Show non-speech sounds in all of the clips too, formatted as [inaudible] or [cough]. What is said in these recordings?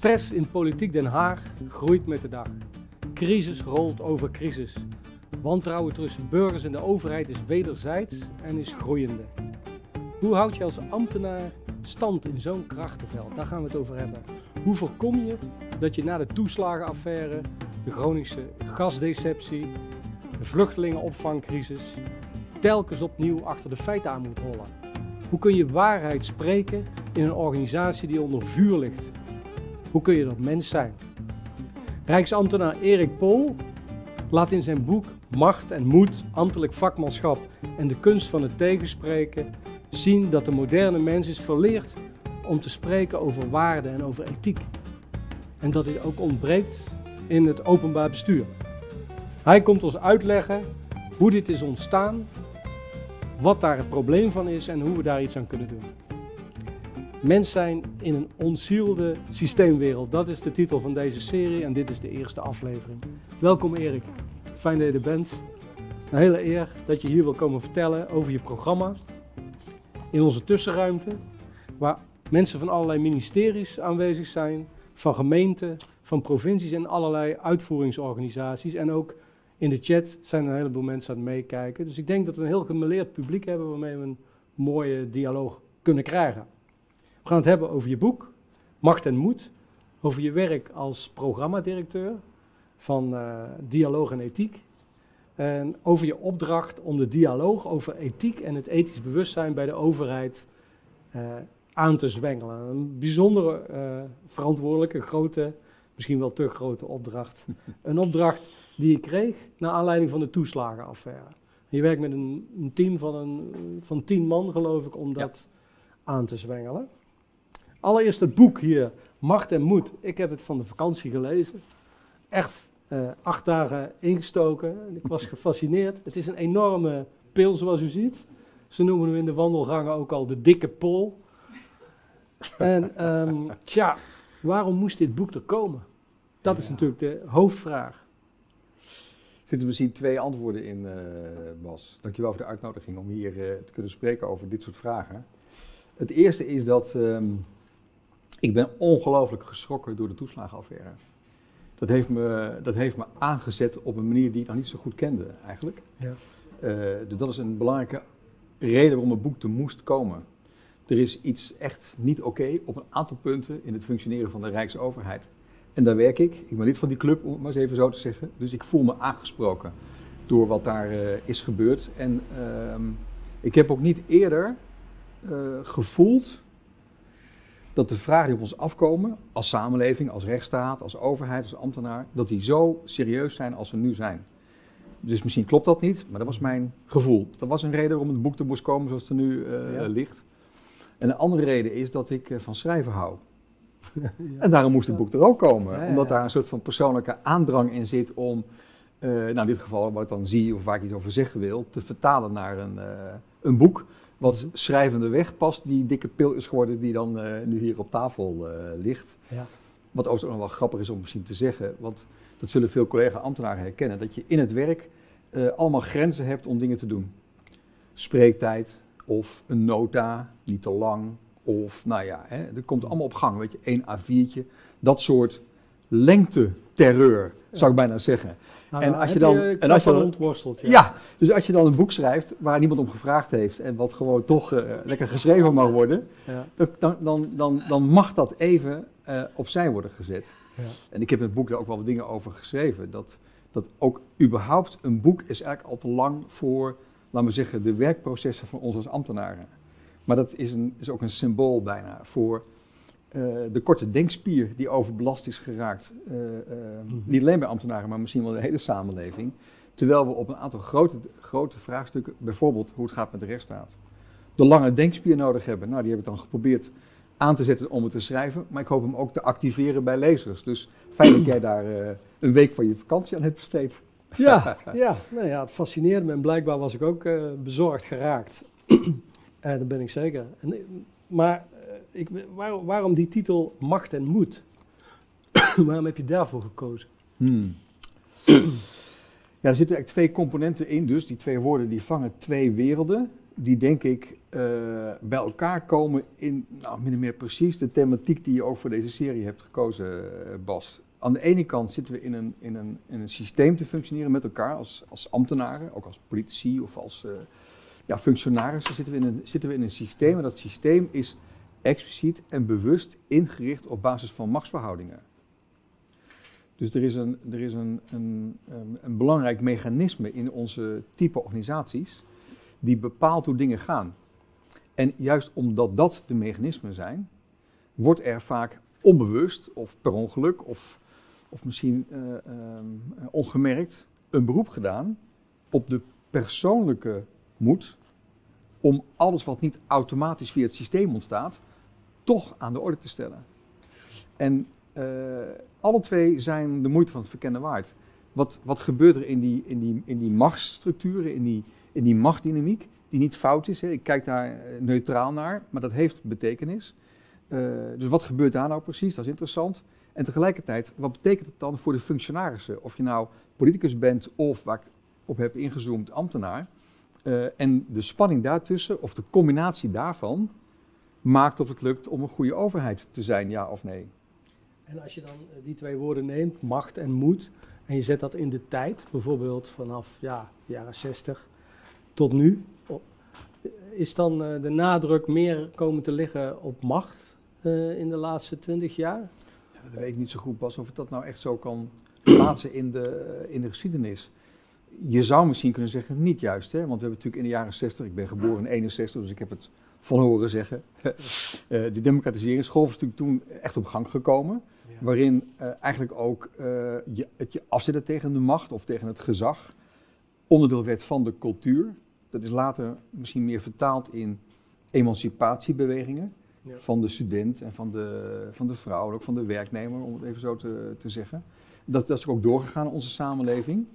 stress in politiek Den Haag groeit met de dag. Crisis rolt over crisis. Wantrouwen tussen burgers en de overheid is wederzijds en is groeiende. Hoe houd je als ambtenaar stand in zo'n krachtenveld? Daar gaan we het over hebben. Hoe voorkom je dat je na de toeslagenaffaire, de Groningse gasdeceptie, de vluchtelingenopvangcrisis, telkens opnieuw achter de feiten aan moet rollen? Hoe kun je waarheid spreken in een organisatie die onder vuur ligt? Hoe kun je dat mens zijn? Rijksambtenaar Erik Pol laat in zijn boek Macht en Moed, ambtelijk vakmanschap en de kunst van het tegenspreken zien dat de moderne mens is verleerd om te spreken over waarde en over ethiek. En dat dit ook ontbreekt in het openbaar bestuur. Hij komt ons uitleggen hoe dit is ontstaan, wat daar het probleem van is en hoe we daar iets aan kunnen doen. Mens zijn in een ontzielde systeemwereld. Dat is de titel van deze serie en dit is de eerste aflevering. Welkom Erik, fijn dat je er bent. Een hele eer dat je hier wil komen vertellen over je programma. In onze tussenruimte, waar mensen van allerlei ministeries aanwezig zijn, van gemeenten, van provincies en allerlei uitvoeringsorganisaties. En ook in de chat zijn een heleboel mensen aan het meekijken. Dus ik denk dat we een heel gemeleerd publiek hebben waarmee we een mooie dialoog kunnen krijgen. We gaan het hebben over je boek, Macht en Moed. Over je werk als programmadirecteur van uh, Dialoog en Ethiek. En over je opdracht om de dialoog over ethiek en het ethisch bewustzijn bij de overheid uh, aan te zwengelen. Een bijzondere, uh, verantwoordelijke, grote, misschien wel te grote opdracht. [laughs] een opdracht die je kreeg naar aanleiding van de toeslagenaffaire. Je werkt met een, een team van, een, van tien man, geloof ik, om dat ja. aan te zwengelen. Allereerst het boek hier, Macht en Moed. Ik heb het van de vakantie gelezen. Echt uh, acht dagen ingestoken. Ik was gefascineerd. Het is een enorme pil, zoals u ziet. Ze noemen hem in de wandelgangen ook al de dikke pol. En um, tja, waarom moest dit boek er komen? Dat is natuurlijk de hoofdvraag. Er zitten misschien twee antwoorden in, uh, Bas. Dankjewel voor de uitnodiging om hier uh, te kunnen spreken over dit soort vragen. Het eerste is dat um, ik ben ongelooflijk geschrokken door de toeslagenaffaire. Dat heeft, me, dat heeft me aangezet op een manier die ik nog niet zo goed kende eigenlijk. Ja. Uh, dus dat is een belangrijke reden waarom het boek er moest komen. Er is iets echt niet oké okay op een aantal punten in het functioneren van de Rijksoverheid. En daar werk ik. Ik ben lid van die club, om het maar eens even zo te zeggen. Dus ik voel me aangesproken door wat daar uh, is gebeurd. En uh, ik heb ook niet eerder uh, gevoeld dat de vragen die op ons afkomen, als samenleving, als rechtsstaat, als overheid, als ambtenaar, dat die zo serieus zijn als ze nu zijn. Dus misschien klopt dat niet, maar dat was mijn gevoel. Dat was een reden waarom het boek er moest komen zoals het er nu uh, ja. ligt. En een andere reden is dat ik uh, van schrijven hou. [laughs] ja. En daarom moest het boek er ook komen, ja, omdat daar een soort van persoonlijke aandrang in zit om, uh, nou in dit geval wat ik dan zie of waar ik iets over zeggen wil, te vertalen naar een, een boek wat schrijvende weg past, die dikke pil is geworden die dan uh, nu hier op tafel uh, ligt. Ja. Wat ook nog wel grappig is om misschien te zeggen, want dat zullen veel collega-ambtenaren herkennen, dat je in het werk uh, allemaal grenzen hebt om dingen te doen. Spreektijd of een nota, niet te lang, of nou ja, hè, dat komt allemaal op gang, weet je, één A4'tje. Dat soort lengte-terreur, zou ik bijna zeggen. Nou, en als je dan, je en als je dan. Ja. ja. dus als je dan een boek schrijft waar niemand om gevraagd heeft en wat gewoon toch uh, lekker geschreven mag worden, ja. dan, dan, dan, dan mag dat even uh, opzij worden gezet. Ja. En ik heb in het boek daar ook wel wat dingen over geschreven. Dat, dat ook überhaupt een boek is eigenlijk al te lang voor, laten we zeggen, de werkprocessen van ons als ambtenaren. Maar dat is, een, is ook een symbool bijna voor uh, de korte denkspier die overbelast is geraakt. Uh, uh, mm-hmm. Niet alleen bij ambtenaren, maar misschien wel de hele samenleving. Terwijl we op een aantal grote, grote vraagstukken, bijvoorbeeld hoe het gaat met de rechtsstaat, de lange denkspier nodig hebben. Nou, die heb ik dan geprobeerd aan te zetten om het te schrijven, maar ik hoop hem ook te activeren bij lezers. Dus fijn dat jij daar een week van je vakantie aan hebt besteed. Ja, [laughs] ja, nou ja, het fascineerde me en blijkbaar was ik ook bezorgd geraakt. [clears throat] Dat ben ik zeker. En, maar ik, waar, waarom die titel Macht en Moed? [coughs] waarom heb je daarvoor gekozen? Hmm. Ja, er zitten eigenlijk twee componenten in, dus die twee woorden die vangen twee werelden. die denk ik eh, bij elkaar komen in nou, min of meer precies de thematiek die je ook voor deze serie hebt gekozen, eh, Bas. Aan de ene kant zitten we in een, in een, in een systeem te functioneren met elkaar als, als ambtenaren, ook als politici of als uh, ja, functionarissen zitten we, in een, zitten we in een systeem. En dat systeem is expliciet en bewust ingericht op basis van machtsverhoudingen. Dus er is een, er is een, een, een belangrijk mechanisme in onze type organisaties die bepaalt hoe dingen gaan. En juist omdat dat de mechanismen zijn, wordt er vaak onbewust of per ongeluk of, of misschien uh, ongemerkt een beroep gedaan op de persoonlijke moed om alles wat niet automatisch via het systeem ontstaat, toch aan de orde te stellen. En uh, alle twee zijn de moeite van het verkennen waard. Wat, wat gebeurt er in die, in, die, in die machtsstructuren, in die, in die machtsdynamiek, die niet fout is? Hè? Ik kijk daar eh, neutraal naar, maar dat heeft betekenis. Uh, dus wat gebeurt daar nou precies? Dat is interessant. En tegelijkertijd, wat betekent het dan voor de functionarissen? Of je nou politicus bent of, waar ik op heb ingezoomd, ambtenaar. En de spanning daartussen, of de combinatie daarvan, maakt of het lukt om een goede overheid te zijn, ja of nee. En als je dan eh, die twee woorden neemt, macht en moed, en je zet dat in de tijd, bijvoorbeeld vanaf ja, de jaren 60 tot nu, is dan uh, de nadruk meer komen te liggen op macht uh, in de laatste twintig jaar? Ja, dat weet ik niet zo goed, Bas, of ik dat nou echt zo kan [clears throat] plaatsen in de, in de geschiedenis. Je zou misschien kunnen zeggen, niet juist, hè? want we hebben natuurlijk in de jaren 60, ik ben geboren in 61, dus ik heb het van horen zeggen. [laughs] uh, de democratiseringsgolf is natuurlijk toen echt op gang gekomen. Ja. Waarin uh, eigenlijk ook uh, je, het je afzetten tegen de macht of tegen het gezag onderdeel werd van de cultuur. Dat is later misschien meer vertaald in emancipatiebewegingen. Ja. Van de student en van de, van de vrouw, en ook van de werknemer, om het even zo te, te zeggen. Dat, dat is ook doorgegaan in onze samenleving.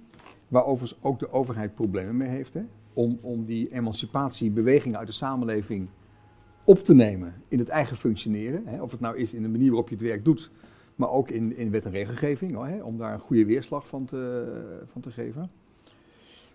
Waar overigens ook de overheid problemen mee heeft. Hè? Om, om die emancipatiebewegingen uit de samenleving op te nemen in het eigen functioneren. Hè? Of het nou is in de manier waarop je het werk doet, maar ook in, in wet en regelgeving, hè? om daar een goede weerslag van te, van te geven.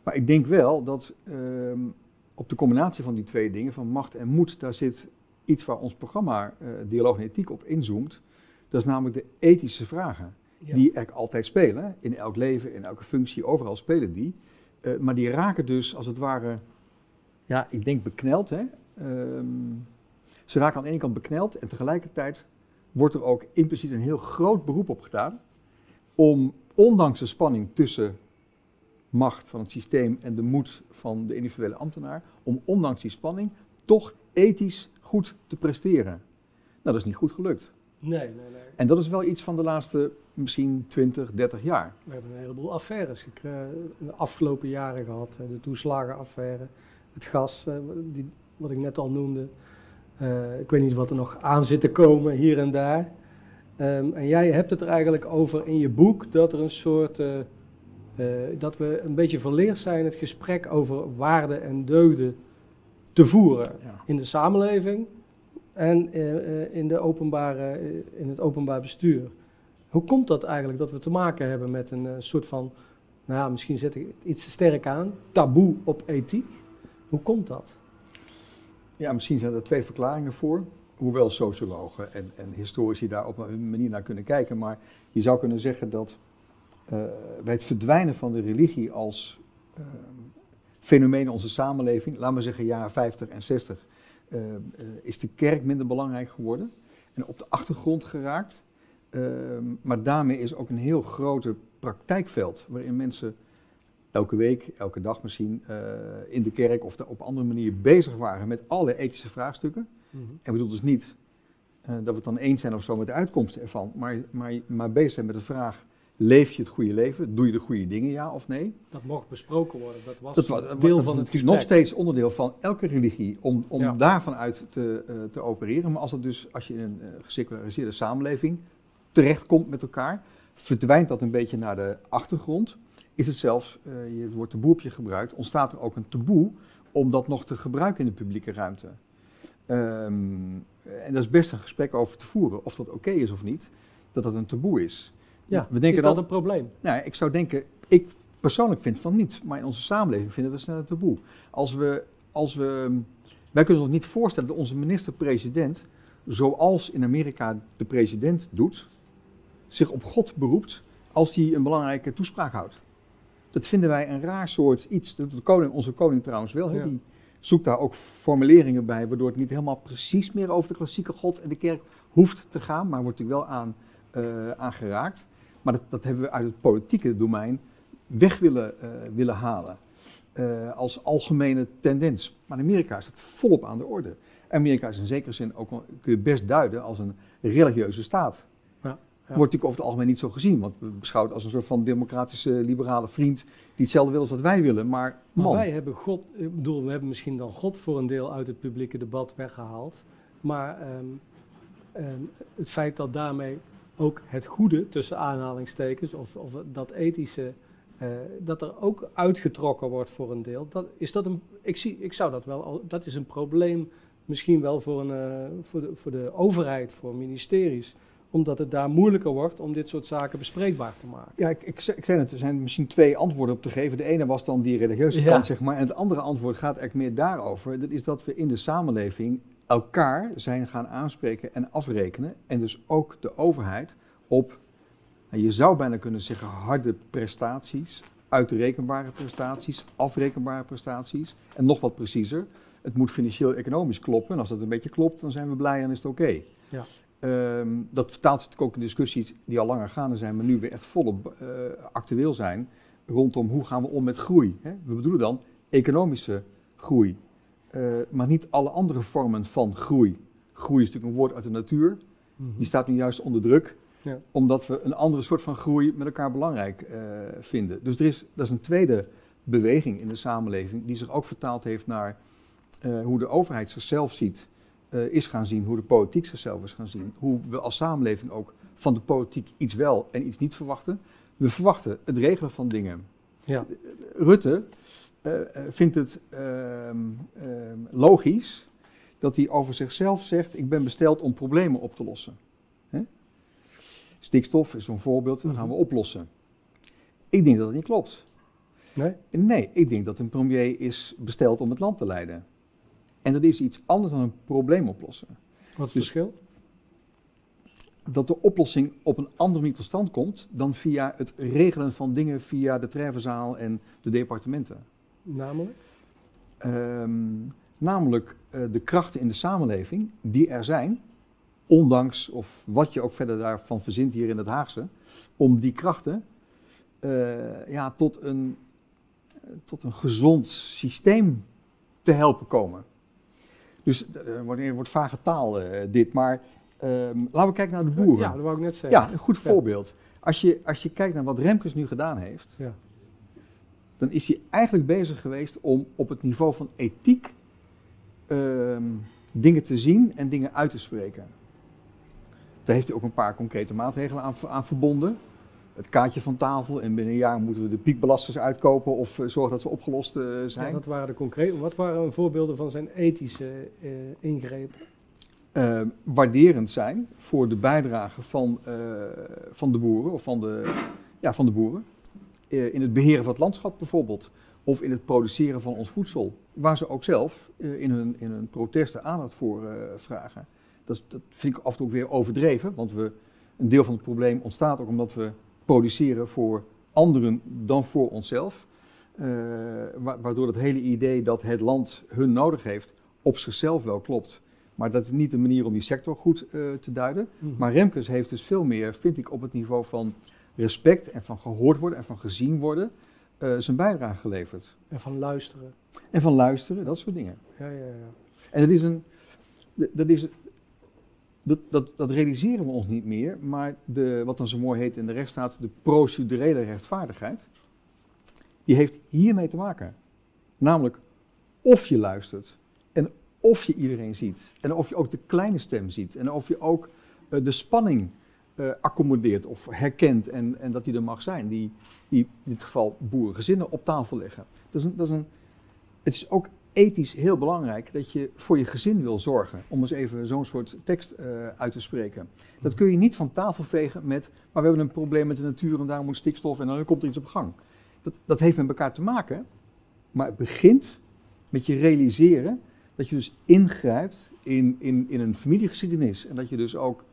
Maar ik denk wel dat um, op de combinatie van die twee dingen, van macht en moed, daar zit iets waar ons programma uh, Dialoog en Ethiek op inzoomt. Dat is namelijk de ethische vragen, ja. die er altijd spelen. In elk leven, in elke functie, overal spelen die. Uh, maar die raken dus als het ware, ja, ik denk bekneld. Hè? Um, ze raken aan de ene kant bekneld en tegelijkertijd wordt er ook impliciet een heel groot beroep op gedaan om, ondanks de spanning tussen macht van het systeem en de moed van de individuele ambtenaar, om ondanks die spanning toch ethisch goed te presteren. Nou, dat is niet goed gelukt. Nee, nee, nee. En dat is wel iets van de laatste misschien 20, 30 jaar. We hebben een heleboel affaires in de afgelopen jaren gehad. De toeslagenaffaire, het gas, die, wat ik net al noemde. Uh, ik weet niet wat er nog aan zit te komen hier en daar. Um, en jij hebt het er eigenlijk over in je boek dat er een soort. Dat we een beetje verleerd zijn het gesprek over waarden en deugden te voeren ja. in de samenleving en in, de openbare, in het openbaar bestuur. Hoe komt dat eigenlijk dat we te maken hebben met een soort van, nou ja, misschien zet ik het iets sterk aan, taboe op ethiek? Hoe komt dat? Ja, misschien zijn er twee verklaringen voor. Hoewel sociologen en, en historici daar op een manier naar kunnen kijken. Maar je zou kunnen zeggen dat bij het verdwijnen van de religie als uh, fenomeen in onze samenleving, laten we zeggen jaren 50 en 60, uh, is de kerk minder belangrijk geworden en op de achtergrond geraakt. maar daarmee is ook een heel grote praktijkveld waarin mensen elke week, elke dag misschien uh, in de kerk of de, op andere manier bezig waren met alle ethische vraagstukken. Mm -hmm. En bedoel dus niet uh, dat we het dan eens zijn of zo met de uitkomsten ervan, maar, maar, maar bezig zijn met de vraag, leef je het goede leven? Doe je de goede dingen, ja of nee? Dat mocht besproken worden, dat was dat, dat, deel dat van het gesprek. nog steeds onderdeel van elke religie, om, om ja. daarvan uit te, uh, te opereren. Maar als, het dus, als je in een geseculariseerde samenleving terechtkomt met elkaar, verdwijnt dat een beetje naar de achtergrond is het zelfs, uh, je, woord taboe op je gebruikt, ontstaat er ook een taboe om dat nog te gebruiken in de publieke ruimte. Um, en daar is best een gesprek over te voeren, of dat oké okay is of niet, dat dat een taboe is. Ja, we denken is dat dan, een probleem? Nou, ik zou denken, ik persoonlijk vind van niet, maar in onze samenleving vinden we het snel een taboe. Als we als we, wij kunnen ons niet voorstellen dat onze minister-president, zoals in Amerika de president doet, zich op God beroept als hij een belangrijke toespraak houdt. Dat vinden wij een raar soort iets. De koning, onze koning trouwens wel. Ja. Die zoekt daar ook formuleringen bij, waardoor het niet helemaal precies meer over de klassieke God en de kerk hoeft te gaan, maar wordt natuurlijk wel aan, eh, aan geraakt. Maar dat, dat hebben we uit het politieke domein weg willen, eh, willen halen. eh, als algemene tendens. Maar in Amerika is dat volop aan de orde. Amerika is in zekere zin ook kun je best duiden als een religieuze staat. Ja, ja. Wordt natuurlijk over het algemeen niet zo gezien, want we beschouwen het als een soort van democratische liberale vriend die hetzelfde wil als wat wij willen. Maar Maar man, wij hebben God, ik bedoel, we hebben misschien dan God voor een deel uit het publieke debat weggehaald. Maar ehm, ehm, het feit dat daarmee ook het goede, tussen aanhalingstekens, of, of dat ethische, eh, dat er ook uitgetrokken wordt voor een deel, dat, is dat een, ik, zie, ik zou dat wel, al- dat is een probleem misschien wel voor, een, eh, voor, de, voor de overheid, voor ministeries. Omdat het daar moeilijker wordt om dit soort zaken bespreekbaar te maken. Ja, ik, ik, ik zei het, er zijn misschien twee antwoorden op te geven. De ene was dan die religieuze Ja. kant, zeg maar. En het andere antwoord gaat eigenlijk meer daarover. Dat is dat we in de samenleving elkaar zijn gaan aanspreken en afrekenen. En dus ook de overheid op, nou, je zou bijna kunnen zeggen, harde prestaties. Uitrekenbare prestaties, afrekenbare prestaties. En nog wat preciezer, het moet financieel-economisch kloppen. En als dat een beetje klopt, dan zijn we blij en is het oké. Ja. Ehm, dat vertaalt zich natuurlijk ook in discussies die al langer gaande zijn, maar nu weer echt volop eh, actueel zijn. Rondom hoe gaan we om met groei. Hè? We bedoelen dan economische groei. Eh, maar niet alle andere vormen van groei. Groei is natuurlijk een woord uit de natuur. Die staat nu juist onder druk. Ja. Omdat we een andere soort van groei met elkaar belangrijk eh, vinden. Dus er is, dat is een tweede beweging in de samenleving die zich ook vertaald heeft naar eh, hoe de overheid zichzelf ziet, is gaan zien, hoe de politiek zichzelf is gaan zien. Hoe we als samenleving ook van de politiek iets wel en iets niet verwachten. We verwachten het regelen van dingen. Ja. Rutte eh, eh, vindt het ehm, ehm, logisch dat hij over zichzelf zegt: Ik ben besteld om problemen op te lossen. Hè? Stikstof is zo'n voorbeeld, dat gaan we oplossen. Ik denk dat dat niet klopt. Nee? Nee, ik denk dat een premier is besteld om het land te leiden. En dat is iets anders dan een probleem oplossen. Wat is het Dus- verschil? Dat de oplossing op een andere manier tot stand komt dan via het regelen van dingen via de treffenzaal en de departementen. Namelijk? Ehm, namelijk eh, de krachten in de samenleving die er zijn, ondanks of wat je ook verder daarvan verzint hier in het Haagse, om die krachten eh, ja, tot, een, eh, tot een gezond systeem te helpen komen. Dus er wordt, er wordt vage taal dit, maar ehm, laten we kijken naar de boeren. Ja, dat wou ik net zeggen. Ja, een goed voorbeeld. Als je, als je kijkt naar wat Remkes nu gedaan heeft, Ja. Dan is hij eigenlijk bezig geweest om op het niveau van ethiek ehm, dingen te zien en dingen uit te spreken. Daar heeft hij ook een paar concrete maatregelen aan, aan verbonden. Het kaartje van tafel en binnen een jaar moeten we de piekbelasters uitkopen of eh, zorgen dat ze opgelost eh, zijn. Ja, dat waren de concrete. Wat waren voorbeelden van zijn ethische eh, ingrepen? eh, waarderend zijn voor de bijdrage van, van de boeren of van de, ja, van de boeren. Eh, in het beheren van het landschap bijvoorbeeld. Of in het produceren van ons voedsel. Waar ze ook zelf eh, in, hun, in hun protesten aandacht voor eh, vragen. Dat, dat vind ik af en toe ook weer overdreven. Want we, een deel van het probleem ontstaat ook omdat we produceren voor anderen dan voor onszelf. Wa- waardoor het hele idee dat het land hun nodig heeft op zichzelf wel klopt. Maar dat is niet de manier om die sector goed te duiden. Maar Remkes heeft dus veel meer, vind ik, op het niveau van respect en van gehoord worden en van gezien worden, eh, zijn bijdrage geleverd. En van luisteren. En van luisteren, dat soort dingen. Ja, ja, ja. En dat is een. Dat, is, dat, dat, dat realiseren we ons niet meer, maar de, wat dan zo mooi heet in de rechtsstaat, de procedurele rechtvaardigheid, die heeft hiermee te maken. Namelijk of je luistert en of je iedereen ziet en of je ook de kleine stem ziet en of je ook eh, de spanning eh, accommodeert of herkent en, en dat die er mag zijn, die, die in dit geval boerengezinnen op tafel leggen. Dat is een, dat is een, het is ook ethisch heel belangrijk dat je voor je gezin wil zorgen. Om eens even zo'n soort tekst eh, uit te spreken. Dat kun je niet van tafel vegen met, maar we hebben een probleem met de natuur en daarom moet stikstof en dan komt er iets op gang. Dat, dat heeft met elkaar te maken, maar het begint met je realiseren dat je dus ingrijpt in, in, in een familiegeschiedenis. En dat je dus ook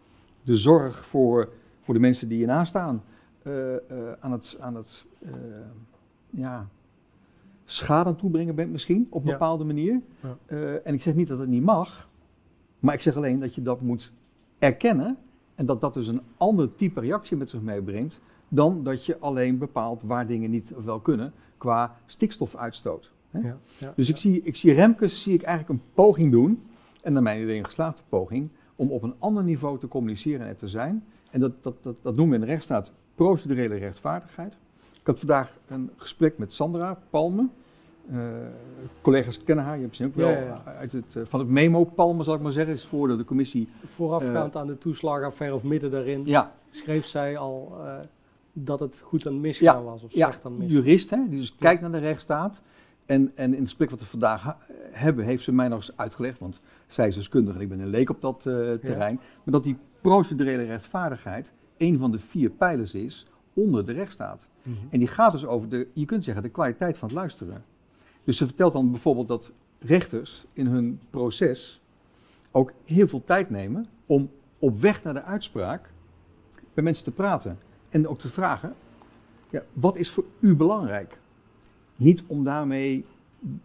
de zorg voor, voor de mensen die je naast staan eh, aan het, aan het eh, ja, schade aan toebrengen bent misschien, op een Ja. bepaalde manier. Ja. En ik zeg niet dat het niet mag, maar ik zeg alleen dat je dat moet erkennen en dat dat dus een ander type reactie met zich meebrengt dan dat je alleen bepaalt waar dingen niet of wel kunnen qua stikstofuitstoot. Hè? Ja, ja, Dus ja. ik zie, ik zie Remkes zie ik eigenlijk een poging doen, en naar mijn idee een geslaagde poging, om op een ander niveau te communiceren en er te zijn. En dat, dat, dat, dat noemen we in de rechtsstaat procedurele rechtvaardigheid. Ik had vandaag een gesprek met Sandra Palme. Eh, collega's kennen haar, je hebt ze ook wel Ja, ja, Uit het, eh, van het memo Palme, zal ik maar zeggen, is voor de, de commissie. Voorafgaand aan de toeslagaffaire of midden daarin, Ja, schreef zij al eh, dat het goed aan misgaan was. Of slecht aan misgaan. jurist, hè, die dus kijkt naar de rechtsstaat. En, en in het gesprek wat we vandaag hebben, heeft ze mij nog eens uitgelegd, want zij is deskundige en ik ben een leek op dat eh, terrein, maar dat die procedurele rechtvaardigheid een van de vier pijlers is onder de rechtsstaat. Mhm. En die gaat dus over de, je kunt zeggen, de kwaliteit van het luisteren. Dus ze vertelt dan bijvoorbeeld dat rechters in hun proces ook heel veel tijd nemen om op weg naar de uitspraak met mensen te praten. En ook te vragen, ja, wat is voor u belangrijk? Niet om daarmee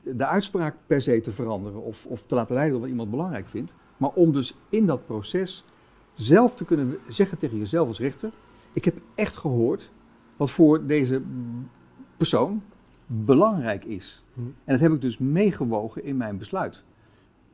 de uitspraak per se te veranderen of, of te laten leiden door wat iemand belangrijk vindt, maar om dus in dat proces zelf te kunnen zeggen tegen jezelf als rechter, ik heb echt gehoord wat voor deze persoon belangrijk is. Hm. En dat heb ik dus meegewogen in mijn besluit.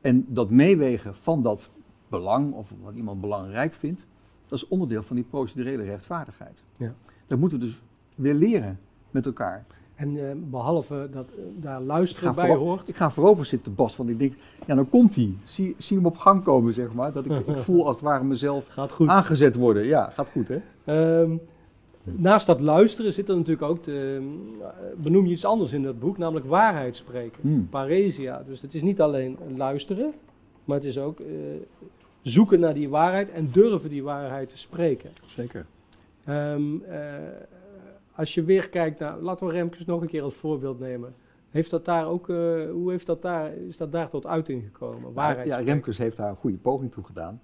En dat meewegen van dat belang of wat iemand belangrijk vindt, dat is onderdeel van die procedurele rechtvaardigheid. Ja. Dat moeten we dus weer leren met elkaar. En eh, behalve dat eh, daar luisteren bij voorop- hoort, ik ga voorover zitten, Bas, want ik denk, ja, dan komt hij. Zie, zie hem op gang komen, zeg maar. Dat ik, ik [laughs] voel als het ware mezelf gaat goed. aangezet worden. Ja, gaat goed, hè? Ehm, naast dat luisteren zit er natuurlijk ook, de, eh, benoem je iets anders in dat boek, namelijk waarheid spreken. Hmm. Paresia. Dus het is niet alleen luisteren, maar het is ook eh, zoeken naar die waarheid en durven die waarheid te spreken. Zeker. Ehm, eh, als je weer kijkt naar, laten we Remkes nog een keer als voorbeeld nemen. Heeft dat daar ook, eh, hoe heeft dat daar, is dat daar tot uiting gekomen? Waarheid ja. Remkes heeft daar een goede poging toe gedaan.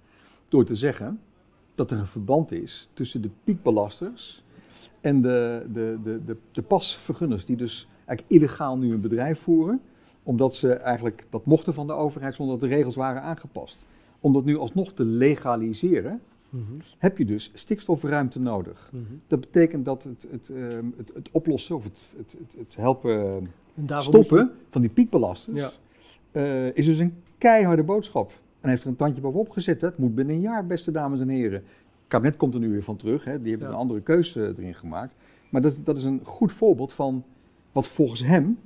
Door te zeggen dat er een verband is tussen de piekbelasters en de, de, de, de, de pasvergunners. Die dus eigenlijk illegaal nu een bedrijf voeren. Omdat ze eigenlijk dat mochten van de overheid zonder dat de regels waren aangepast. Om dat nu alsnog te legaliseren, Mhm, heb je dus stikstofruimte nodig. mhm. Dat betekent dat het, het, ehm, het, het oplossen of het, het, het, het helpen stoppen van die piekbelasters Ja. eh, is dus een keiharde boodschap. En heeft er een tandje bovenop gezet. Het moet binnen een jaar, beste dames en heren. Het kabinet komt er nu weer van terug. Hè. Die hebben Ja. een andere keuze erin gemaakt. Maar dat, dat is een goed voorbeeld van wat volgens hem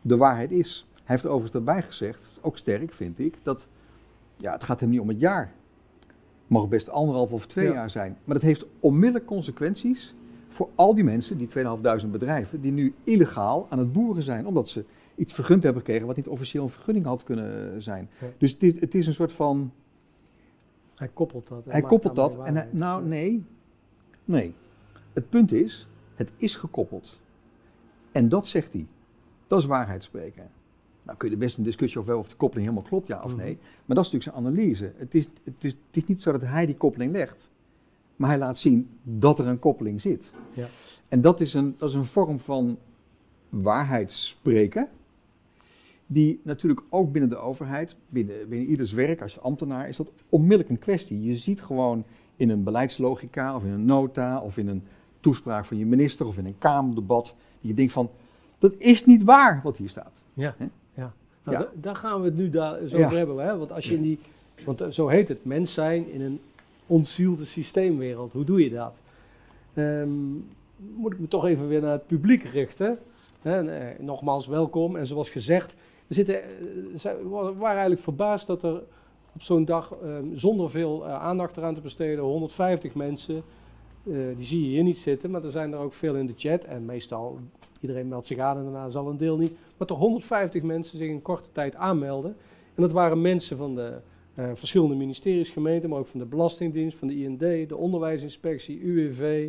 de waarheid is. Hij heeft er overigens daarbij gezegd, ook sterk vind ik, dat ja, het gaat hem niet om het jaar. Mag best anderhalf of twee Ja. jaar zijn. Maar dat heeft onmiddellijk consequenties voor al die mensen, die 2.500 bedrijven, die nu illegaal aan het boeren zijn. Omdat ze iets vergund hebben gekregen wat niet officieel een vergunning had kunnen zijn. Ja. Dus het is, het is een soort van Hij koppelt dat. hij koppelt dat. En hij- nou, nee. Nee. Het punt is, het is gekoppeld. En dat zegt hij. Dat is waarheid spreken. Nou kun je er best een discussie over hebben of de koppeling helemaal klopt, ja of Mhm. nee. Maar dat is natuurlijk zijn analyse. Het is, het, is, het is niet zo dat hij die koppeling legt. Maar hij laat zien dat er een koppeling zit. Ja. En dat is, een, dat is een vorm van waarheid spreken. Die natuurlijk ook binnen de overheid, binnen, binnen ieders werk, als ambtenaar, is dat onmiddellijk een kwestie. Je ziet gewoon in een beleidslogica of in een nota of in een toespraak van je minister of in een kamerdebat, dat je denkt van, dat is niet waar wat hier staat. Ja? Nou, Ja. daar gaan we het nu daar zo over hebben. Hè? Want als je in die, want eh, zo heet het, mens zijn in een ontzielde systeemwereld. Hoe doe je dat? Ehm, moet ik me toch even weer naar het publiek richten. En, eh, nogmaals, welkom. En zoals gezegd, we zitten, eh, we waren eigenlijk verbaasd dat er op zo'n dag, ehm, zonder veel aandacht eraan te besteden, 150 mensen, die zie je hier niet zitten, maar er zijn er ook veel in de chat. En meestal, iedereen meldt zich aan en daarna zal een deel niet. Maar toch 150 mensen zich in korte tijd aanmelden. En dat waren mensen van de eh, verschillende ministeries, gemeenten, maar ook van de Belastingdienst, van de IND, de Onderwijsinspectie, UWV,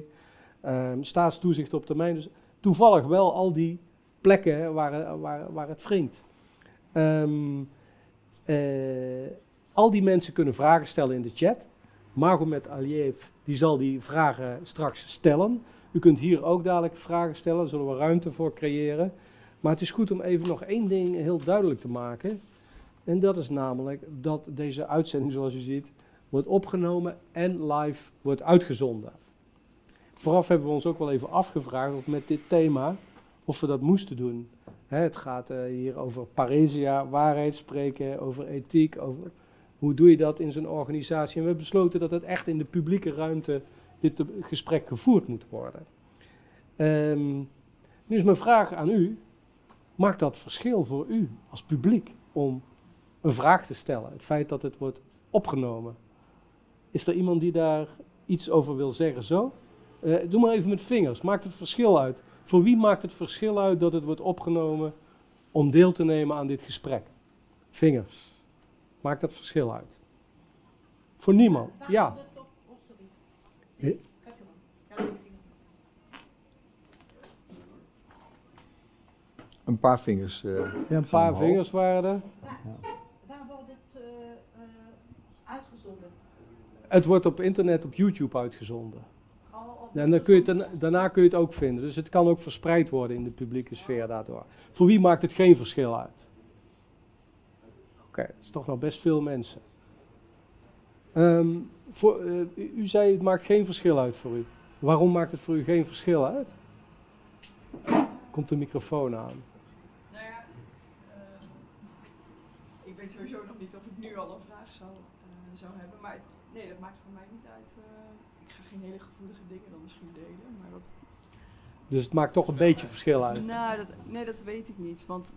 ehm, Staatstoezicht op termijn. Dus toevallig wel al die plekken hè, waar, het wringt. Ehm, eh, al die mensen kunnen vragen stellen in de chat. Magomed Aliyev die zal die vragen straks stellen. U kunt hier ook dadelijk vragen stellen, daar zullen we ruimte voor creëren. Maar het is goed om even nog één ding heel duidelijk te maken. En dat is namelijk dat deze uitzending, zoals u ziet, wordt opgenomen en live wordt uitgezonden. Vooraf hebben we ons ook wel even afgevraagd of met dit thema of we dat moesten doen. Hè, het gaat uh, hier over paresia, waarheid spreken, over ethiek, over hoe doe je dat in zo'n organisatie. En we hebben besloten dat het echt in de publieke ruimte dit gesprek gevoerd moet worden. Um, nu is mijn vraag aan u, maakt dat verschil voor u als publiek om een vraag te stellen? Het feit dat het wordt opgenomen. Is er iemand die daar iets over wil zeggen zo? Uh, doe maar even met vingers. Maakt het verschil uit? Voor wie maakt het verschil uit dat het wordt opgenomen om deel te nemen aan dit gesprek? Vingers. Maakt dat verschil uit? Voor niemand. Ja. Een paar vingers. Uh, ja, een paar vingers waren er. Waar, wordt het uh, uitgezonden? Het wordt op internet, op YouTube uitgezonden. Oh, en dan kun je het, daarna kun je het ook vinden. Dus het kan ook verspreid worden in de publieke sfeer daardoor. Voor wie maakt het geen verschil uit? Oké, okay, dat is toch nog best veel mensen. Um, voor, uh, u zei het maakt geen verschil uit voor u. Waarom maakt het voor u geen verschil uit? Komt de microfoon aan. Nou ja, uh, ik weet sowieso nog niet of ik nu al een vraag zou, uh, zou hebben. Maar nee, dat maakt voor mij niet uit. ik ga geen hele gevoelige dingen dan misschien delen. Maar dat... Dus het maakt toch een beetje verschil uit? Nou, dat, nee, dat weet ik niet. Want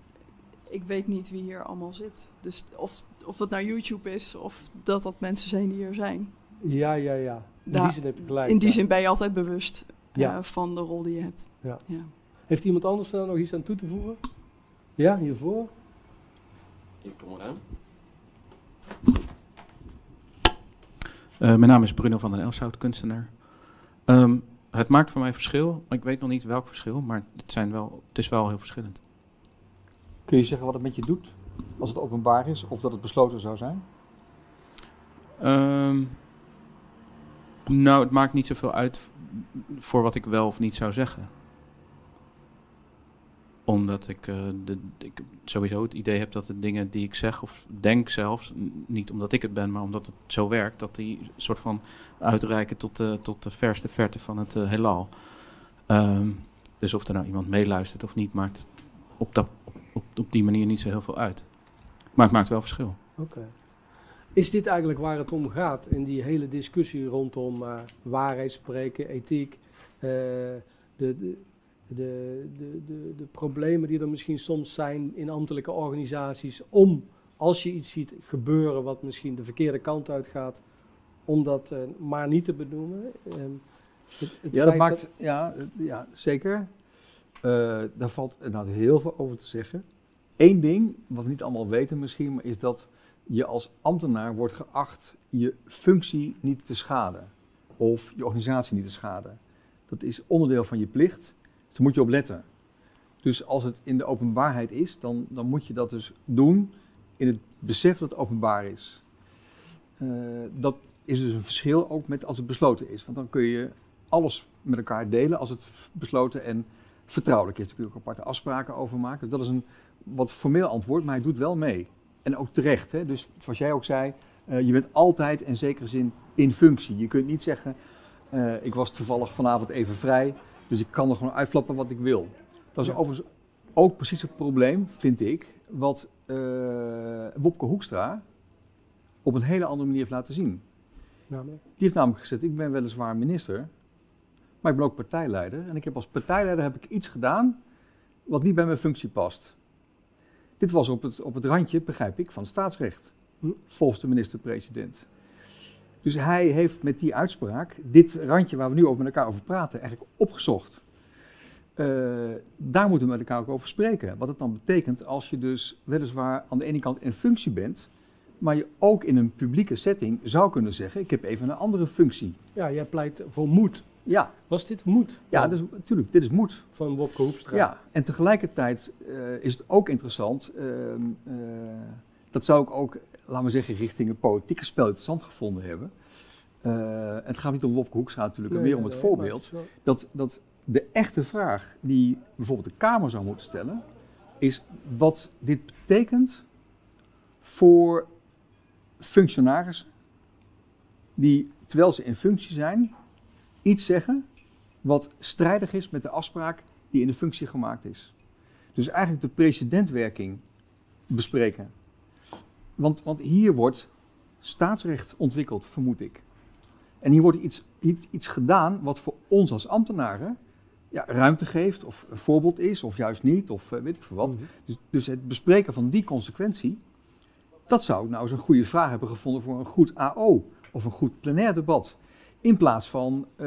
ik weet niet wie hier allemaal zit. Dus of, of dat nou YouTube is of dat dat mensen zijn die er zijn. Ja, ja, ja. In die zin heb je gelijk. In die zin ben je altijd bewust uh, van de rol die je hebt. Ja. ja. Heeft iemand anders daar nog iets aan toe te voegen? Ja, hiervoor? Ik kom eraan. Uh, mijn naam is Bruno van den Elshout, kunstenaar. Um, het maakt voor mij verschil. Ik weet nog niet welk verschil, maar het, zijn wel, het is wel heel verschillend. Kun je zeggen wat het met je doet als het openbaar is of dat het besloten zou zijn? Um, nou, het maakt niet zoveel uit voor wat ik wel of niet zou zeggen. Omdat ik, uh, de, ik sowieso het idee heb dat de dingen die ik zeg of denk zelfs, niet omdat ik het ben, maar omdat het zo werkt, dat die soort van uitreiken tot de, tot de verste verte van het uh, heelal. Um, dus of er nou iemand meeluistert of niet, maakt op dat op, op die manier niet zo heel veel uit. Maar het maakt wel verschil. Oké. Is dit eigenlijk waar het om gaat in die hele discussie rondom uh, waarheid spreken, ethiek, uh, de, de, de, de, de, problemen die er misschien soms zijn in ambtelijke organisaties om, als je iets ziet gebeuren wat misschien de verkeerde kant uitgaat, om dat uh, maar niet te benoemen? Het, het ja, dat maakt, dat ja, ja, zeker. Daar valt inderdaad heel veel over te zeggen. Eén ding, wat we niet allemaal weten misschien, maar is dat je als ambtenaar wordt geacht je functie niet te schaden. Of je organisatie niet te schaden. Dat is onderdeel van je plicht. Dus daar moet je op letten. Dus als het in de openbaarheid is, dan, dan moet je dat dus doen in het besef dat het openbaar is. Uh, dat is dus een verschil ook met als het besloten is. Want dan kun je alles met elkaar delen als het besloten en vertrouwelijk is. Daar kun je ook aparte afspraken over maken. Dat is een wat formeel antwoord, maar hij doet wel mee. En ook terecht. Hè? Dus zoals jij ook zei, uh, je bent altijd in zekere zin in functie. Je kunt niet zeggen, uh, ik was toevallig vanavond even vrij, dus ik kan er gewoon uitflappen wat ik wil. Dat is ja. overigens ook precies het probleem, vind ik, wat uh, Wopke Hoekstra op een hele andere manier heeft laten zien. Nee. Die heeft namelijk gezegd, ik ben weliswaar minister, maar ik ben ook partijleider. En ik heb als partijleider heb ik iets gedaan wat niet bij mijn functie past. Dit was op het, op het randje, begrijp ik, van staatsrecht. Hm? Volgens de minister-president. Dus hij heeft met die uitspraak dit randje waar we nu over met elkaar over praten, eigenlijk opgezocht. Uh, daar moeten we met elkaar ook over spreken. Wat het dan betekent als je dus weliswaar aan de ene kant in functie bent, maar je ook in een publieke setting zou kunnen zeggen: ik heb even een andere functie. Ja, jij pleit voor moed Ja, Was dit moed ja dus, natuurlijk, dit is moed. van Wopke Hoekstra? Ja, en tegelijkertijd eh, is het ook interessant. ehm, eh, dat zou ik ook, laten we zeggen, richting het politieke spel interessant gevonden hebben. Eh, het gaat niet om Wopke Hoekstra natuurlijk, maar meer om het nee, voorbeeld. het Dat, dat de echte vraag die bijvoorbeeld de Kamer zou moeten stellen, is wat dit betekent voor functionarissen die, terwijl ze in functie zijn, iets zeggen wat strijdig is met de afspraak die in de functie gemaakt is. Dus eigenlijk de precedentwerking bespreken. Want, want hier wordt staatsrecht ontwikkeld, vermoed ik. En hier wordt iets, iets, iets gedaan wat voor ons als ambtenaren ja, ruimte geeft, of een voorbeeld is, of juist niet, of eh, weet ik veel wat. Mhm. Dus, dus het bespreken van die consequentie, dat zou nou eens een goede vraag hebben gevonden voor een goed AO of een goed plenair debat. In plaats van eh,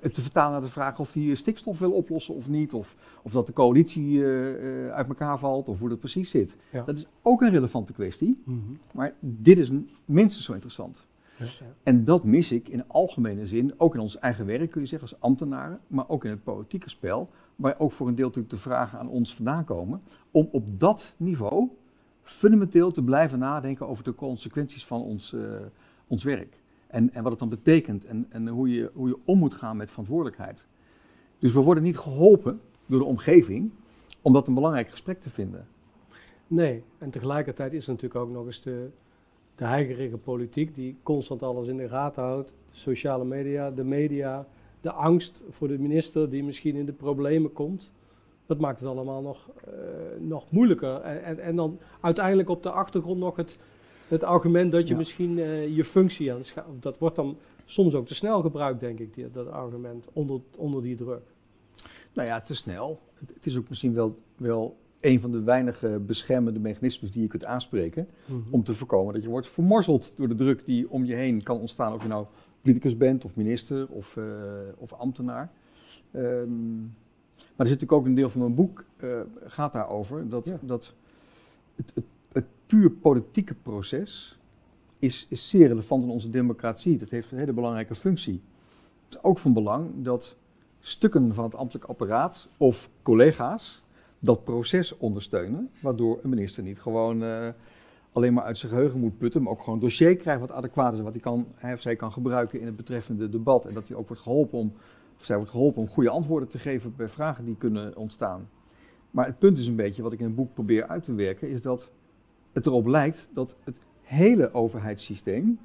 het te vertalen naar de vraag of die stikstof wil oplossen of niet, of, of dat de coalitie eh, eh, uit elkaar valt, of hoe dat precies zit. Ja. Dat is ook een relevante kwestie, Mhm. maar dit is minstens zo interessant. Ja. En dat mis ik in algemene zin, ook in ons eigen werk kun je zeggen als ambtenaren, maar ook in het politieke spel, waar ook voor een deel natuurlijk de vragen aan ons vandaan komen, om op dat niveau fundamenteel te blijven nadenken over de consequenties van ons, eh, ons werk. En, en wat het dan betekent en, en hoe, je, hoe je om moet gaan met verantwoordelijkheid. Dus we worden niet geholpen door de omgeving om dat een belangrijk gesprek te vinden. Nee, en tegelijkertijd is er natuurlijk ook nog eens de, de politiek die constant alles in de gaten houdt. De sociale media, de media, de angst voor de minister die misschien in de problemen komt. Dat maakt het allemaal nog, eh, nog moeilijker. En, en, en dan uiteindelijk op de achtergrond nog het, het argument dat je Ja. misschien eh, je functie aan het Dat wordt dan soms ook te snel gebruikt, denk ik, die, dat argument, onder, onder die druk. Nou ja, te snel. Het, het is ook misschien wel, wel een van de weinige beschermende mechanismes die je kunt aanspreken. Om te voorkomen dat je wordt vermorzeld door de druk die om je heen kan ontstaan. Of je nou politicus bent, of minister, of, eh, of ambtenaar. Ehm, maar er zit natuurlijk ook een deel van mijn boek, eh, gaat daarover. Dat, Ja. dat het, het puur politieke proces is, is zeer relevant in onze democratie. Dat heeft een hele belangrijke functie. Het is ook van belang dat stukken van het ambtelijk apparaat of collega's dat proces ondersteunen, waardoor een minister niet gewoon eh, alleen maar uit zijn geheugen moet putten, maar ook gewoon een dossier krijgt wat adequaat is, wat hij, kan, hij of zij kan gebruiken in het betreffende debat en dat hij ook wordt geholpen om, zij wordt geholpen om goede antwoorden te geven bij vragen die kunnen ontstaan. Maar het punt is een beetje, wat ik in het boek probeer uit te werken, is dat het erop lijkt dat het hele overheidssysteem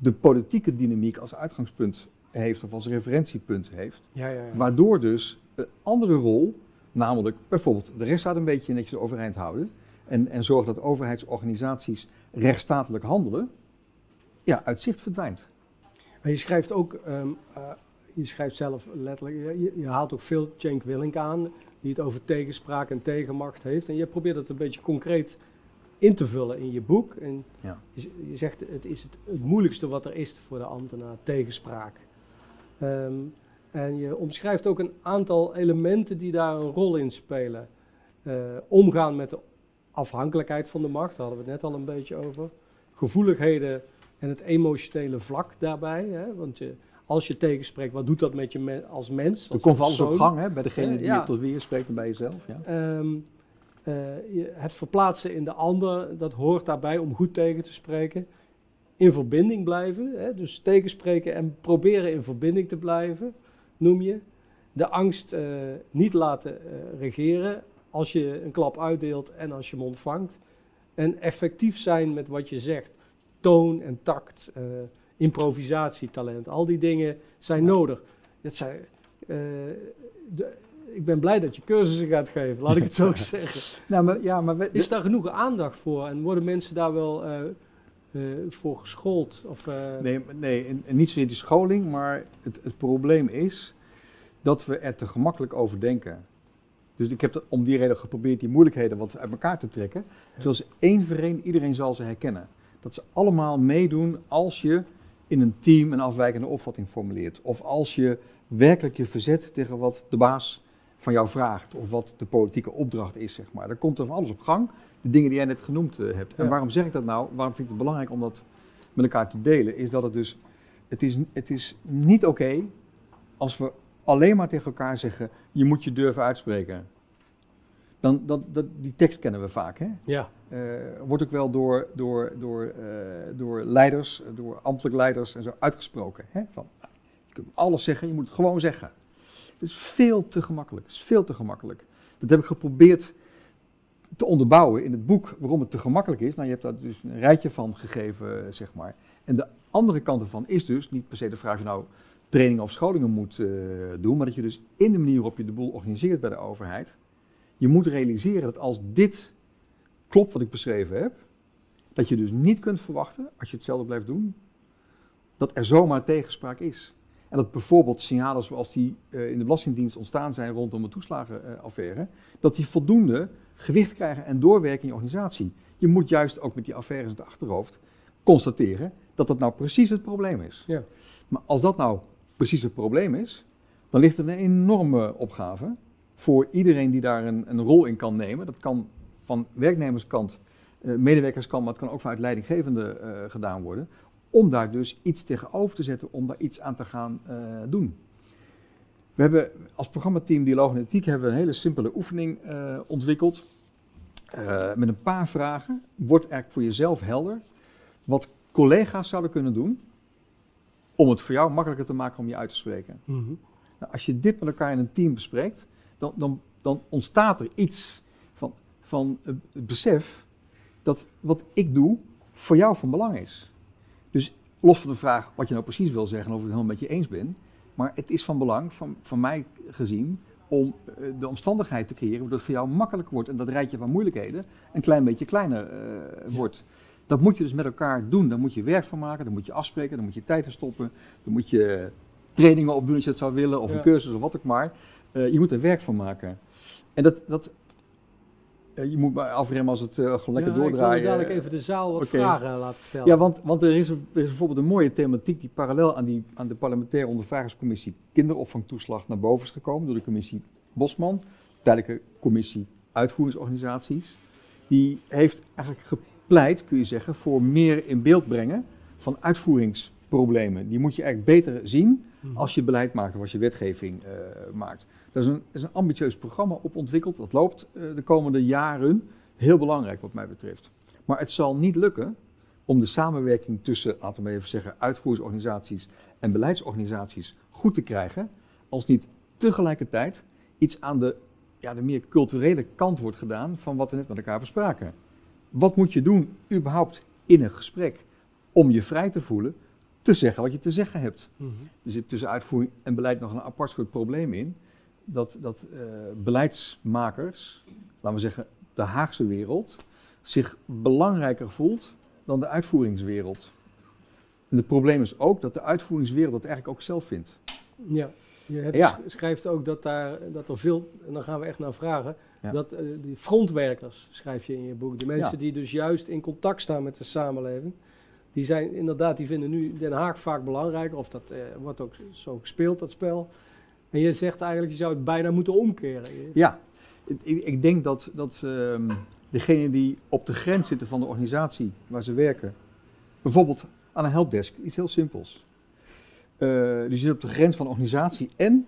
de politieke dynamiek als uitgangspunt heeft of als referentiepunt heeft. Ja, ja, ja. Waardoor dus een andere rol, namelijk bijvoorbeeld de rechtsstaat een beetje netjes overeind houden en, en zorgen dat overheidsorganisaties rechtsstatelijk handelen, ja, uit zicht verdwijnt. Maar je schrijft ook, ehm, eh, je schrijft zelf letterlijk, je- je, je haalt ook veel Cenk Willink aan, die het over tegenspraak en tegenmacht heeft. En je probeert het een beetje concreet in te vullen in je boek. En Ja. je, zegt, het is het, het moeilijkste wat er is voor de ambtenaar, tegenspraak. Ehm, en je omschrijft ook een aantal elementen die daar een rol in spelen. Eh, omgaan met de afhankelijkheid van de macht, daar hadden we het net al een beetje over. Gevoeligheden en het emotionele vlak daarbij. Hè? Want je, als je tegenspreekt, wat doet dat met je me- als mens? Er Als komt alles op gang hè, bij degene die Ja. je tot weer spreekt en bij jezelf. Ja. Ehm, eh, je- het verplaatsen in de ander, dat hoort daarbij om goed tegen te spreken. In verbinding blijven, hè? dus tegenspreken en proberen in verbinding te blijven, noem je. De angst eh, niet laten eh, regeren als je een klap uitdeelt en als je hem ontvangt. En effectief zijn met wat je zegt. Toon en tact, improvisatietalent, al die dingen zijn nodig. Dat zijn, de- ik ben blij dat je cursussen gaat geven, laat ik het zo [laughs] zeggen. Nou, maar, ja, maar we- Is daar genoeg aandacht voor en worden mensen daar wel eh, voor geschoold? Of, eh, Nee, nee en, en niet zozeer die scholing, maar het, het probleem is dat we er te gemakkelijk over denken. Dus ik heb dat om die reden geprobeerd die moeilijkheden wat uit elkaar te trekken. Terwijl ze één voor één, iedereen zal ze herkennen. Dat ze allemaal meedoen als je in een team een afwijkende opvatting formuleert. Of als je werkelijk je verzet tegen wat de baas van jou vraagt. Of wat de politieke opdracht is, zeg maar. Dan komt er van alles op gang. De dingen die jij net genoemd eh, hebt. En Ja. waarom zeg ik dat nou? Waarom vind ik het belangrijk om dat met elkaar te delen? Is dat het dus, het is, het is niet oké als we alleen maar tegen elkaar zeggen, je moet je durven uitspreken. Dan, dat, dat, die tekst kennen we vaak. Hè? Ja, Eh, wordt ook wel door, door, door, eh, door leiders, door ambtelijk leiders en zo uitgesproken. Hè? Van, je kunt alles zeggen, je moet het gewoon zeggen. Het is veel te gemakkelijk. Het is veel te gemakkelijk. Dat heb ik geprobeerd te onderbouwen in het boek waarom het te gemakkelijk is. Nou, je hebt daar dus een rijtje van gegeven, eh, zeg maar. En de andere kant ervan is dus niet per se de vraag of je nou trainingen of scholingen moet eh, doen, maar dat je dus in de manier waarop je de boel organiseert bij de overheid, je moet realiseren dat als dit klopt wat ik beschreven heb, dat je dus niet kunt verwachten, als je hetzelfde blijft doen, dat er zomaar tegenspraak is. En dat bijvoorbeeld signalen zoals die eh, in de Belastingdienst ontstaan zijn rondom de toeslagenaffaire, dat die voldoende gewicht krijgen en doorwerken in je organisatie. Je moet juist ook met die affaires in het achterhoofd constateren dat dat nou precies het probleem is. Ja. Maar als dat nou precies het probleem is, dan ligt er een enorme opgave voor iedereen die daar een, een rol in kan nemen. Dat kan van werknemerskant, eh, medewerkerskant, maar het kan ook vanuit leidinggevende eh, gedaan worden. Om daar dus iets tegenover te zetten, om daar iets aan te gaan eh, doen. We hebben als programmateam Dialoog en Ethiek hebben we een hele simpele oefening eh, ontwikkeld. Eh, met een paar vragen. Wordt eigenlijk voor jezelf helder wat collega's zouden kunnen doen om het voor jou makkelijker te maken om je uit te spreken. Mhm. Nou, als je dit met elkaar in een team bespreekt, dan, dan, dan ontstaat er iets van, van het besef dat wat ik doe voor jou van belang is. Dus los van de vraag wat je nou precies wil zeggen of ik het helemaal met je eens ben, maar het is van belang, van, van mij gezien, om eh, de omstandigheid te creëren waardoor het voor jou makkelijker wordt en dat rijtje van moeilijkheden een klein beetje kleiner eh, wordt. Dat moet je dus met elkaar doen. Daar moet je werk van maken, daar moet je afspreken, daar moet je tijd in stoppen, daar moet je trainingen op doen als je het zou willen, of Ja. een cursus of wat ook maar. Eh, je moet er werk van maken. En dat, dat je moet maar afremmen als het eh, gewoon lekker ja, doordraaien. Ik wil dadelijk even de zaal wat vragen laten stellen. Ja, want, want er, is, er is bijvoorbeeld een mooie thematiek die parallel aan, die, aan de parlementaire ondervragingscommissie kinderopvangtoeslag naar boven is gekomen door de commissie Bosman, tijdelijke commissie uitvoeringsorganisaties. Die heeft eigenlijk gepleit, kun je zeggen, voor meer in beeld brengen van uitvoeringsproblemen. Die moet je eigenlijk beter zien Mhm. als je beleid maakt of als je wetgeving eh, maakt. Daar is een, er is een ambitieus programma op ontwikkeld. Dat loopt eh, de komende jaren. Heel belangrijk wat mij betreft. Maar het zal niet lukken om de samenwerking tussen, laten we maar even zeggen, uitvoeringsorganisaties en beleidsorganisaties goed te krijgen. Als niet tegelijkertijd iets aan de, ja, de meer culturele kant wordt gedaan van wat we net met elkaar bespraken. Wat moet je doen überhaupt in een gesprek om je vrij te voelen te zeggen wat je te zeggen hebt? Mhm. Er zit tussen uitvoering en beleid nog een apart soort probleem in. Dat, dat eh, beleidsmakers, laten we zeggen de Haagse wereld, zich belangrijker voelt dan de uitvoeringswereld. En het probleem is ook dat de uitvoeringswereld dat eigenlijk ook zelf vindt. Ja, je hebt, Ja. sch- schrijft ook dat, daar, dat er veel, en dan gaan we echt naar vragen, Ja. dat eh, die frontwerkers, schrijf je in je boek, die mensen Ja. die dus juist in contact staan met de samenleving, die zijn inderdaad, die vinden nu Den Haag vaak belangrijker, of dat eh, wordt ook zo gespeeld, dat spel. En je zegt eigenlijk, je zou het bijna moeten omkeren. Ja, ik, ik- denk dat, dat ehm degenen die op de grens zitten van de organisatie waar ze werken, bijvoorbeeld aan een helpdesk, iets heel simpels. Eh, die zitten op de grens van de organisatie en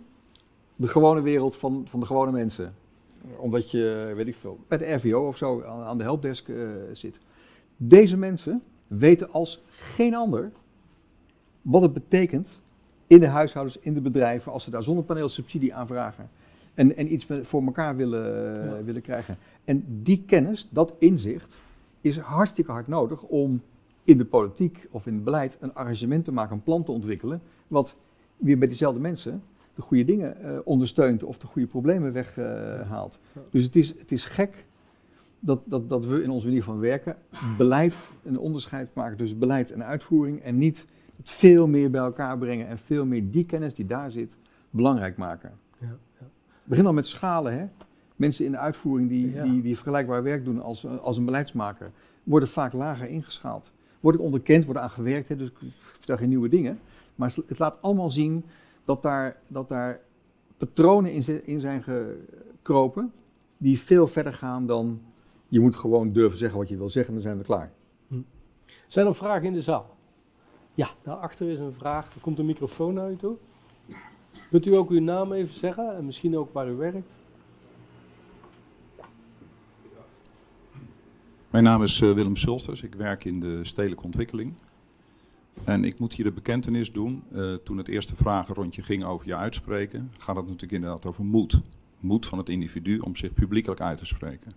de gewone wereld van, van de gewone mensen. Omdat je, weet ik veel, bij de RVO of zo aan, aan de helpdesk eh, zit. Deze mensen weten als geen ander wat het betekent in de huishoudens, in de bedrijven, als ze daar zonnepaneel subsidie aanvragen en, en iets voor elkaar willen, Ja. willen krijgen. En die kennis, dat inzicht, is hartstikke hard nodig om in de politiek of in het beleid een arrangement te maken, een plan te ontwikkelen, wat weer bij diezelfde mensen de goede dingen eh, ondersteunt of de goede problemen weghaalt. Ja. Dus het is, het is gek dat, dat, dat we in onze manier van werken beleid een onderscheid maken tussen beleid en uitvoering en niet het veel meer bij elkaar brengen en veel meer die kennis die daar zit belangrijk maken. Ja, ja. Begin al met schalen. Hè? Mensen in de uitvoering die, Ja. die, die vergelijkbaar werk doen als, als een beleidsmaker, worden vaak lager ingeschaald. Worden onderkend, worden aan gewerkt, hè? dus ik vertel geen nieuwe dingen. Maar het laat allemaal zien dat daar, dat daar patronen in, zi- in zijn gekropen die veel verder gaan dan je moet gewoon durven zeggen wat je wil zeggen en dan zijn we klaar. Zijn er vragen in de zaal? Ja, daarachter is een vraag. Er komt een microfoon naar u toe. Kunt u ook uw naam even zeggen en misschien ook waar u werkt? Mijn naam is eh, Willem Sulters. Ik werk in de stedelijke ontwikkeling. En ik moet hier de bekentenis doen. eh, toen het eerste vragenrondje ging over je uitspreken, gaat het natuurlijk inderdaad over moed. Moed van het individu om zich publiekelijk uit te spreken.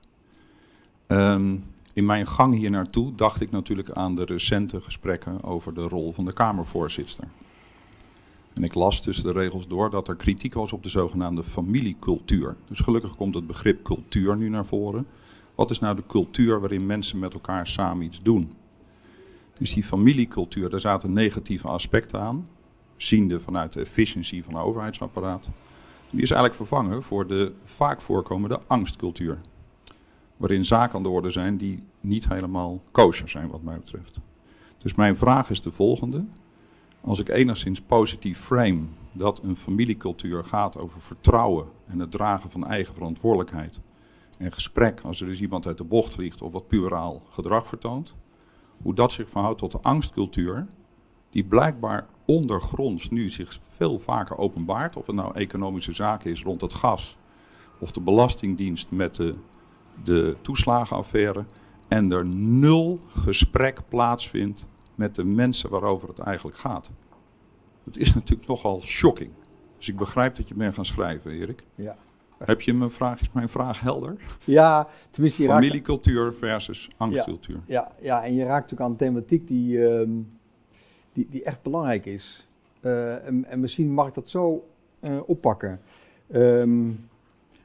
Ehm, in mijn gang hier naartoe dacht ik natuurlijk aan de recente gesprekken over de rol van de Kamervoorzitter. En ik las tussen de regels door dat er kritiek was op de zogenaamde familiecultuur. Dus gelukkig komt het begrip cultuur nu naar voren. Wat is nou de cultuur waarin mensen met elkaar samen iets doen? Dus die familiecultuur, daar zaten negatieve aspecten aan, ziende vanuit de efficiëntie van het overheidsapparaat. Die is eigenlijk vervangen voor de vaak voorkomende angstcultuur. Waarin zaken aan de orde zijn die niet helemaal kosher zijn, wat mij betreft. Dus mijn vraag is de volgende. Als ik enigszins positief frame dat een familiecultuur gaat over vertrouwen en het dragen van eigen verantwoordelijkheid en gesprek als er dus iemand uit de bocht vliegt of wat puberaal gedrag vertoont, hoe dat zich verhoudt tot de angstcultuur, die blijkbaar ondergronds nu zich veel vaker openbaart, of het nou economische zaken is rond het gas, of de Belastingdienst met de, de toeslagenaffaire, en er nul gesprek plaatsvindt met de mensen waarover het eigenlijk gaat. Het is natuurlijk nogal shocking. Dus ik begrijp dat je bent gaan schrijven, Erik. Ja. Heb je mijn vraag, is mijn vraag helder? Ja, tenminste, raakt, Familiecultuur versus angstcultuur. ja, ja, en je raakt natuurlijk aan een thematiek die, ehm, die, die echt belangrijk is. Eh, en, en misschien mag ik dat zo eh, oppakken. Ehm,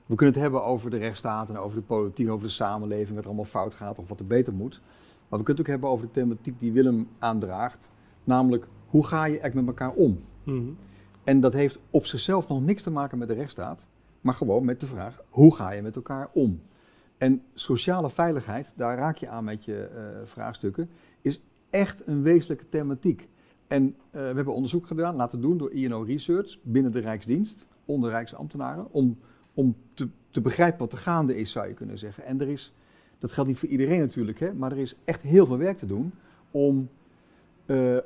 we kunnen het hebben over de rechtsstaat en over de politiek, over de samenleving, wat er allemaal fout gaat of wat er beter moet. Maar we kunnen het ook hebben over de thematiek die Willem aandraagt. Namelijk, hoe ga je echt met elkaar om? Mhm. En dat heeft op zichzelf nog niks te maken met de rechtsstaat, maar gewoon met de vraag: hoe ga je met elkaar om? En sociale veiligheid, daar raak je aan met je eh, vraagstukken, is echt een wezenlijke thematiek. En eh, we hebben onderzoek gedaan, laten doen door INO Research binnen de Rijksdienst, onder Rijksambtenaren, om, om te, begrijpen wat er gaande is, zou je kunnen zeggen. En er is, dat geldt niet voor iedereen natuurlijk, hè, maar er is echt heel veel werk te doen om eh,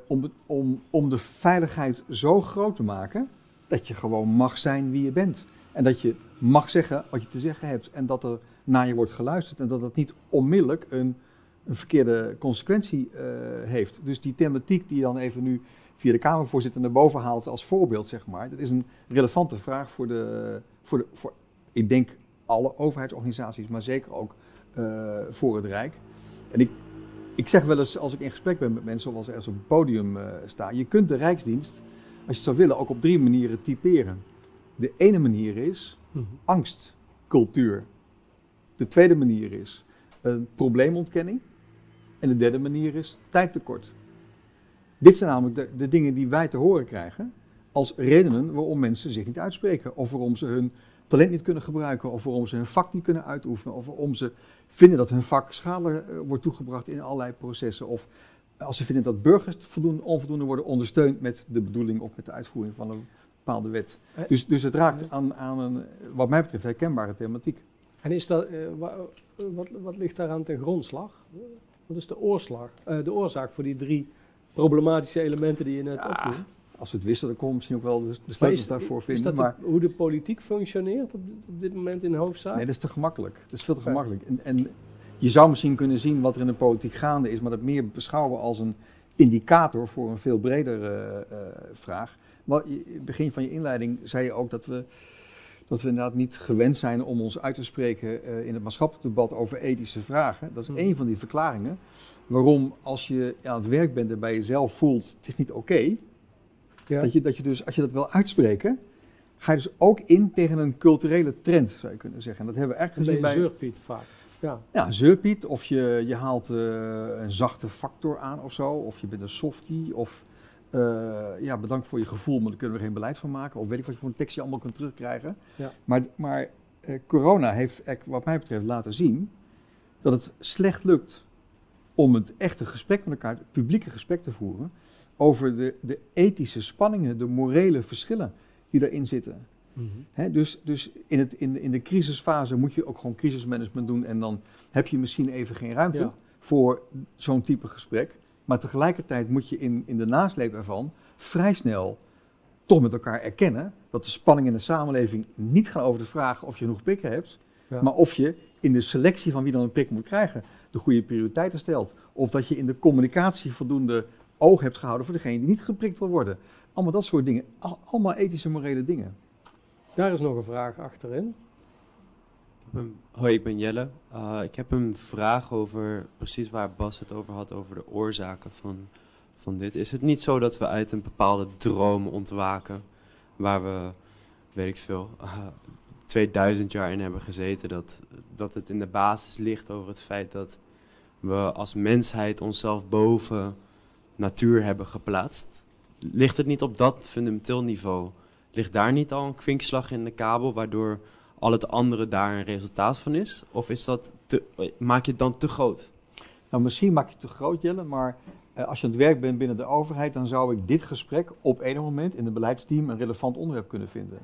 om, om de veiligheid zo groot te maken dat je gewoon mag zijn wie je bent. En dat je mag zeggen wat je te zeggen hebt. En dat er naar je wordt geluisterd. En dat dat niet onmiddellijk een, een verkeerde consequentie eh, heeft. Dus die thematiek die je dan even nu via de Kamervoorzitter naar boven haalt als voorbeeld, zeg maar. Dat is een relevante vraag voor de, voor de voor, ik denk, alle overheidsorganisaties, maar zeker ook eh, voor het Rijk. En ik, ik zeg wel eens als ik in gesprek ben met mensen of als er ergens op een podium eh sta, je kunt de Rijksdienst, als je het zou willen, ook op drie manieren typeren. De ene manier is Mhm. angstcultuur. De tweede manier is een probleemontkenning. En de derde manier is tijdtekort. Dit zijn namelijk de, de dingen die wij te horen krijgen als redenen waarom mensen zich niet uitspreken. Of waarom ze hun talent niet kunnen gebruiken. Of waarom ze hun vak niet kunnen uitoefenen. Of waarom ze vinden dat hun vak schade eh, wordt toegebracht in allerlei processen. Of als ze vinden dat burgers voldoende, onvoldoende worden ondersteund met de bedoeling of met de uitvoering van een bepaalde wet. Eh, Dus, dus het raakt aan, aan een, wat mij betreft, herkenbare thematiek. En is dat, eh, wa- eh, wat, wat ligt daaraan ten grondslag? Wat is de, oorslag, eh, de oorzaak voor die drie problematische elementen die je net Ja? Als we het wisten, dan kon we misschien ook wel de, de Maar sleutels is, daarvoor is vinden. dat de- maar hoe de politiek functioneert op, dit- op dit moment in de hoofdzaak? nee, dat is te gemakkelijk. Dat is veel te gemakkelijk. En, en je zou misschien kunnen zien wat er in de politiek gaande is, maar dat meer beschouwen als een indicator voor een veel bredere eh, vraag. Wat, je- in het begin van je inleiding zei je ook dat we, dat we inderdaad niet gewend zijn om ons uit te spreken eh, in het maatschappelijk debat over ethische vragen. Dat is Hmm. een van die verklaringen waarom als je aan het werk bent en bij jezelf voelt, het is niet oké, Ja. dat, je, dat je dus, als je dat wil uitspreken, ga je dus ook in tegen een culturele trend, zou je kunnen zeggen. En dat hebben we eigenlijk gezien bij zeurpiet vaak. Ja. ja, zeurpiet, of je, je haalt eh, een zachte factor aan of zo, of je bent een softie, of eh, ja, bedankt voor je gevoel, maar daar kunnen we geen beleid van maken, of weet ik wat je voor een tekstje allemaal kunt terugkrijgen. Ja. Maar, maar eh, corona heeft, wat mij betreft, laten zien dat het slecht lukt om het echte gesprek met elkaar, het publieke gesprek te voeren, over de, de ethische spanningen, de morele verschillen die daarin zitten. Mhm. Dus dus in, het, in, de, in de crisisfase moet je ook gewoon crisismanagement doen en dan heb je misschien even geen ruimte Ja. voor zo'n type gesprek. Maar tegelijkertijd moet je in, in de nasleep ervan vrij snel toch met elkaar erkennen dat de spanning in de samenleving niet gaan over de vraag of je genoeg prikken hebt, Ja. maar of je in de selectie van wie dan een prik moet krijgen de goede prioriteiten stelt. Of dat je in de communicatie voldoende oog hebt gehouden voor degene die niet geprikt wil worden. Allemaal dat soort dingen. Al- allemaal ethische, morele dingen. Daar is nog een vraag achterin. Hoi, ik ben Jelle. Uh, ik heb een vraag over precies waar Bas het over had, over de oorzaken van, van dit. Is het niet zo dat we uit een bepaalde droom ontwaken, waar we, weet ik veel, uh, 2000 jaar in hebben gezeten, dat, dat het in de basis ligt over het feit dat we als mensheid onszelf boven natuur hebben geplaatst? Ligt het niet op dat fundamenteel niveau? Ligt daar niet al een kwinkslag in de kabel, waardoor al het andere daar een resultaat van is? Of is dat maak je het dan te groot? Nou, misschien maak je het te groot, Jelle, maar eh, als je aan het werk bent binnen de overheid, dan zou ik dit gesprek op enig moment in het beleidsteam een relevant onderwerp kunnen vinden.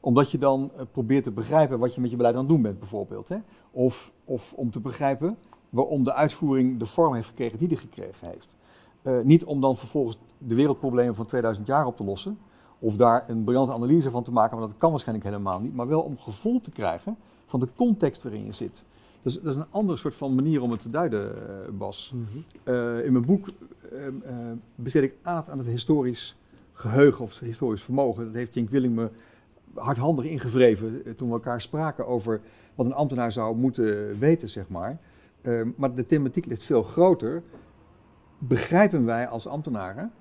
Omdat je dan eh, probeert te begrijpen wat je met je beleid aan het doen bent, bijvoorbeeld. Hè? Of, of om te begrijpen waarom de uitvoering de vorm heeft gekregen die die gekregen heeft. Eh, niet om dan vervolgens de wereldproblemen van 2000 jaar op te lossen, of daar een briljante analyse van te maken, want dat kan waarschijnlijk helemaal niet, maar wel om gevoel te krijgen van de context waarin je zit. Dus dat is een andere soort van manier om het te duiden, eh, Bas. Uh, in mijn boek uh, besteed ik aandacht aan het historisch geheugen of het historisch vermogen. Dat heeft Jink Willing me hardhandig ingevreven toen we elkaar spraken over wat een ambtenaar zou moeten weten, zeg maar. Uh, maar de thematiek ligt veel groter. Begrijpen wij als ambtenaren,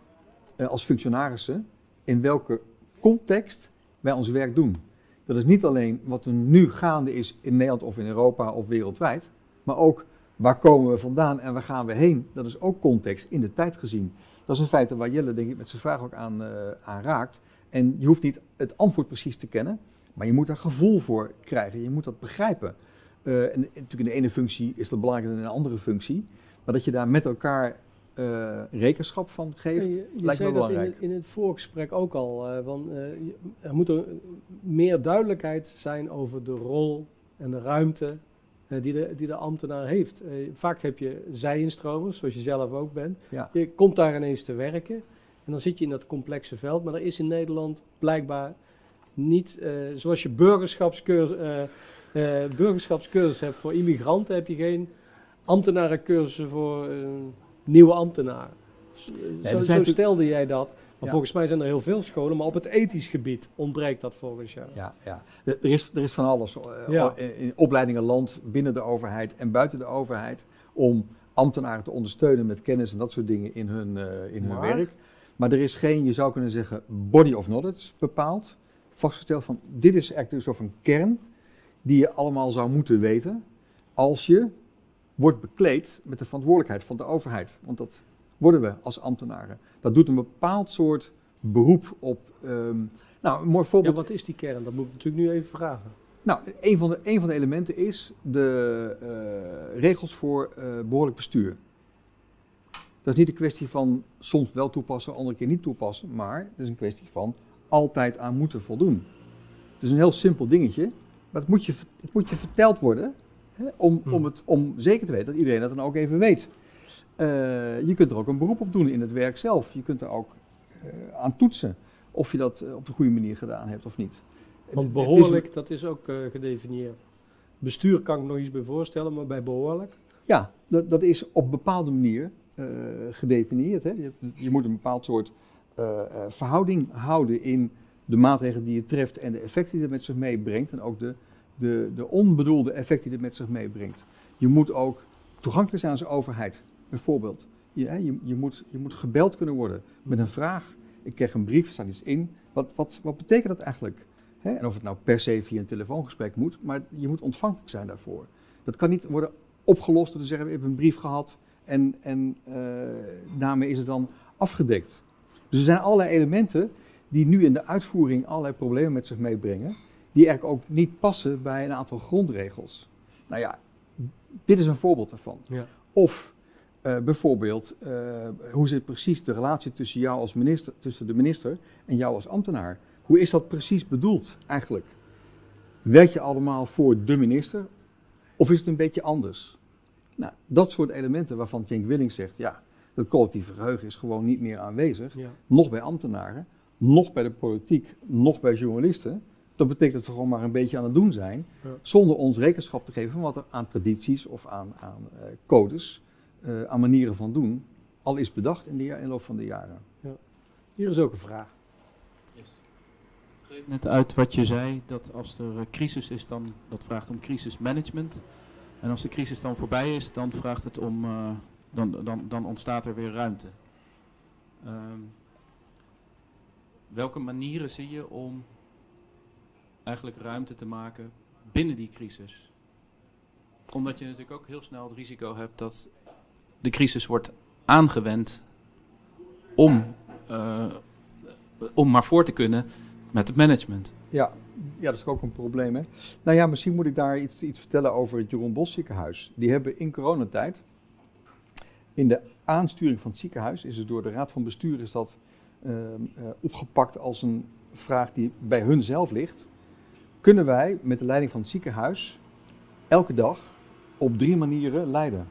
uh, als functionarissen, in welke context wij ons werk doen? Dat is niet alleen wat er nu gaande is in Nederland of in Europa of wereldwijd, maar ook waar komen we vandaan en waar gaan we heen. Dat is ook context in de tijd gezien. Dat is in feite waar Jelle denk ik met zijn vraag ook aan, uh, aan raakt. En je hoeft niet het antwoord precies te kennen, maar je moet er gevoel voor krijgen. Je moet dat begrijpen. En, en natuurlijk in de ene functie is dat belangrijker dan in een andere functie. Maar dat je daar met elkaar uh, rekenschap van geeft, je, je lijkt me belangrijk. dat in, in het voorgesprek ook al. Uh, want, uh, er moet er meer duidelijkheid zijn over de rol en de ruimte die, de, die de ambtenaar heeft. vaak heb je zij-instromers, zoals je zelf ook bent. Ja. Je komt daar ineens te werken en dan zit je in dat complexe veld. Maar er is in Nederland blijkbaar niet, eh, zoals je burgerschapscursus, burgerschapscursus hebt voor immigranten, heb je geen ambtenarencursussen voor nieuwe ambtenaren. Nee, zo, stelde jij dat. Maar Ja. volgens mij zijn er heel veel scholen, maar op het ethisch gebied ontbreekt dat volgens jou. Ja, ja. Er, is, er is van alles uh, Ja. in opleidingen land, binnen de overheid en buiten de overheid om ambtenaren te ondersteunen met kennis en dat soort dingen in hun, uh, in hun Maar? werk. Maar er is geen, je zou kunnen zeggen, body of knowledge bepaald, vastgesteld van dit is echt een soort van kern die je allemaal zou moeten weten als je wordt bekleed met de verantwoordelijkheid van de overheid. Want dat worden we als ambtenaren. Dat doet een bepaald soort beroep op. ehm, nou, een mooi Ja, voorbeeld. wat is die kern? Dat moet ik natuurlijk nu even vragen. Nou, een van de, een van de elementen is de eh, regels voor eh, behoorlijk bestuur. Dat is niet een kwestie van soms wel toepassen, andere keer niet toepassen, maar het is een kwestie van altijd aan moeten voldoen. Het is een heel simpel dingetje, maar het moet je, het moet je verteld worden hè, om, Hmm. om, het, om zeker te weten dat iedereen dat dan ook even weet. Eh, je kunt er ook een beroep op doen in het werk zelf. Je kunt er ook eh, aan toetsen of je dat eh, op de goede manier gedaan hebt of niet. Want is- behoorlijk, dat is ook gedefinieerd. Bestuur kan ik nog iets bij voorstellen, maar bij behoorlijk. Ja, dat, dat is op bepaalde manier gedefinieerd. Hè. Je, je moet een bepaald soort verhouding houden in de maatregelen die je treft en de effecten die het met zich meebrengt. En ook de, de, de onbedoelde effecten die het met zich meebrengt. Je moet ook toegankelijk zijn als overheid, bijvoorbeeld. Je, je, moet, je moet gebeld kunnen worden met een vraag. Ik krijg een brief, er staat iets in. Wat, wat, wat betekent dat eigenlijk? En of het nou per se via een telefoongesprek moet, maar je moet ontvankelijk zijn daarvoor. Dat kan niet worden opgelost door te zeggen, we hebben een brief gehad en, en eh, daarmee is het dan afgedekt. Dus er zijn allerlei elementen die nu in de uitvoering allerlei problemen met zich meebrengen, die eigenlijk ook niet passen bij een aantal grondregels. Nou ja, dit is een voorbeeld daarvan. Ja. Of eh, bijvoorbeeld, eh, hoe zit precies de relatie tussen jou als minister, tussen de minister en jou als ambtenaar? Hoe is dat precies bedoeld eigenlijk? Werk je allemaal voor de minister of is het een beetje anders? Nou, dat soort elementen waarvan Cenk Willing zegt, ja, het collectieve geheugen is gewoon niet meer aanwezig, Ja. nog bij ambtenaren, nog bij de politiek, nog bij journalisten. Dat betekent dat we gewoon maar een beetje aan het doen zijn, Ja. zonder ons rekenschap te geven van wat er aan tradities of aan, aan eh, codes, eh, aan manieren van doen, al is bedacht in de, ja- in de loop van de jaren. Hier is ook een vraag. greep net uit wat je zei, dat als er eh, crisis is, dan dat vraagt om crisismanagement. En als de crisis dan voorbij is, dan vraagt het om, eh, dan, dan, dan ontstaat er weer ruimte. Ehm, welke manieren zie je om eigenlijk ruimte te maken binnen die crisis? Omdat je natuurlijk ook heel snel het risico hebt dat de crisis wordt aangewend om, eh, om maar voor te kunnen met het management. Ja, ja, dat is ook een probleem. Hè? Nou ja, misschien moet ik daar iets, iets vertellen over het Jeroen Bos ziekenhuis. Die hebben in coronatijd, in de aansturing van het ziekenhuis, is het door de raad van bestuur is dat ehm, eh, opgepakt als een vraag die bij hun zelf ligt. Kunnen wij met de leiding van het ziekenhuis elke dag op drie manieren leiden?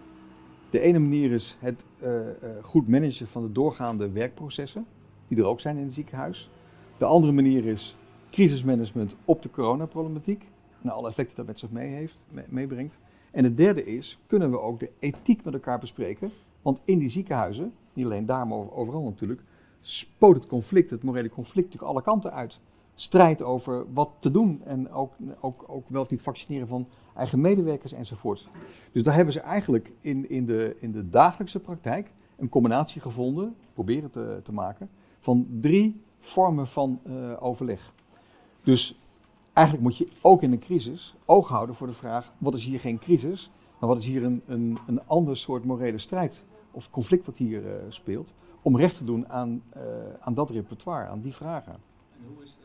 De ene manier is het eh, eh, goed managen van de doorgaande werkprocessen, die er ook zijn in het ziekenhuis. De andere manier is crisismanagement op de coronaproblematiek. En alle effecten dat met zich mee heeft, me- meebrengt. En het derde is, kunnen we ook de ethiek met elkaar bespreken? Want in die ziekenhuizen, niet alleen daar, maar over- overal natuurlijk, spoot het conflict, het morele conflict natuurlijk alle kanten uit. Strijd over wat te doen en ook, ook, ook wel of niet vaccineren van eigen medewerkers enzovoort. Dus daar hebben ze eigenlijk in, in, de, in de dagelijkse praktijk een combinatie gevonden, proberen te, te maken, van drie vormen van eh, overleg. Dus eigenlijk moet je ook in een crisis oog houden voor de vraag: wat is hier geen crisis, maar wat is hier een, een, een ander soort morele strijd of conflict wat hier eh, speelt, om recht te doen aan, eh, aan dat repertoire, aan die vragen. En hoe is?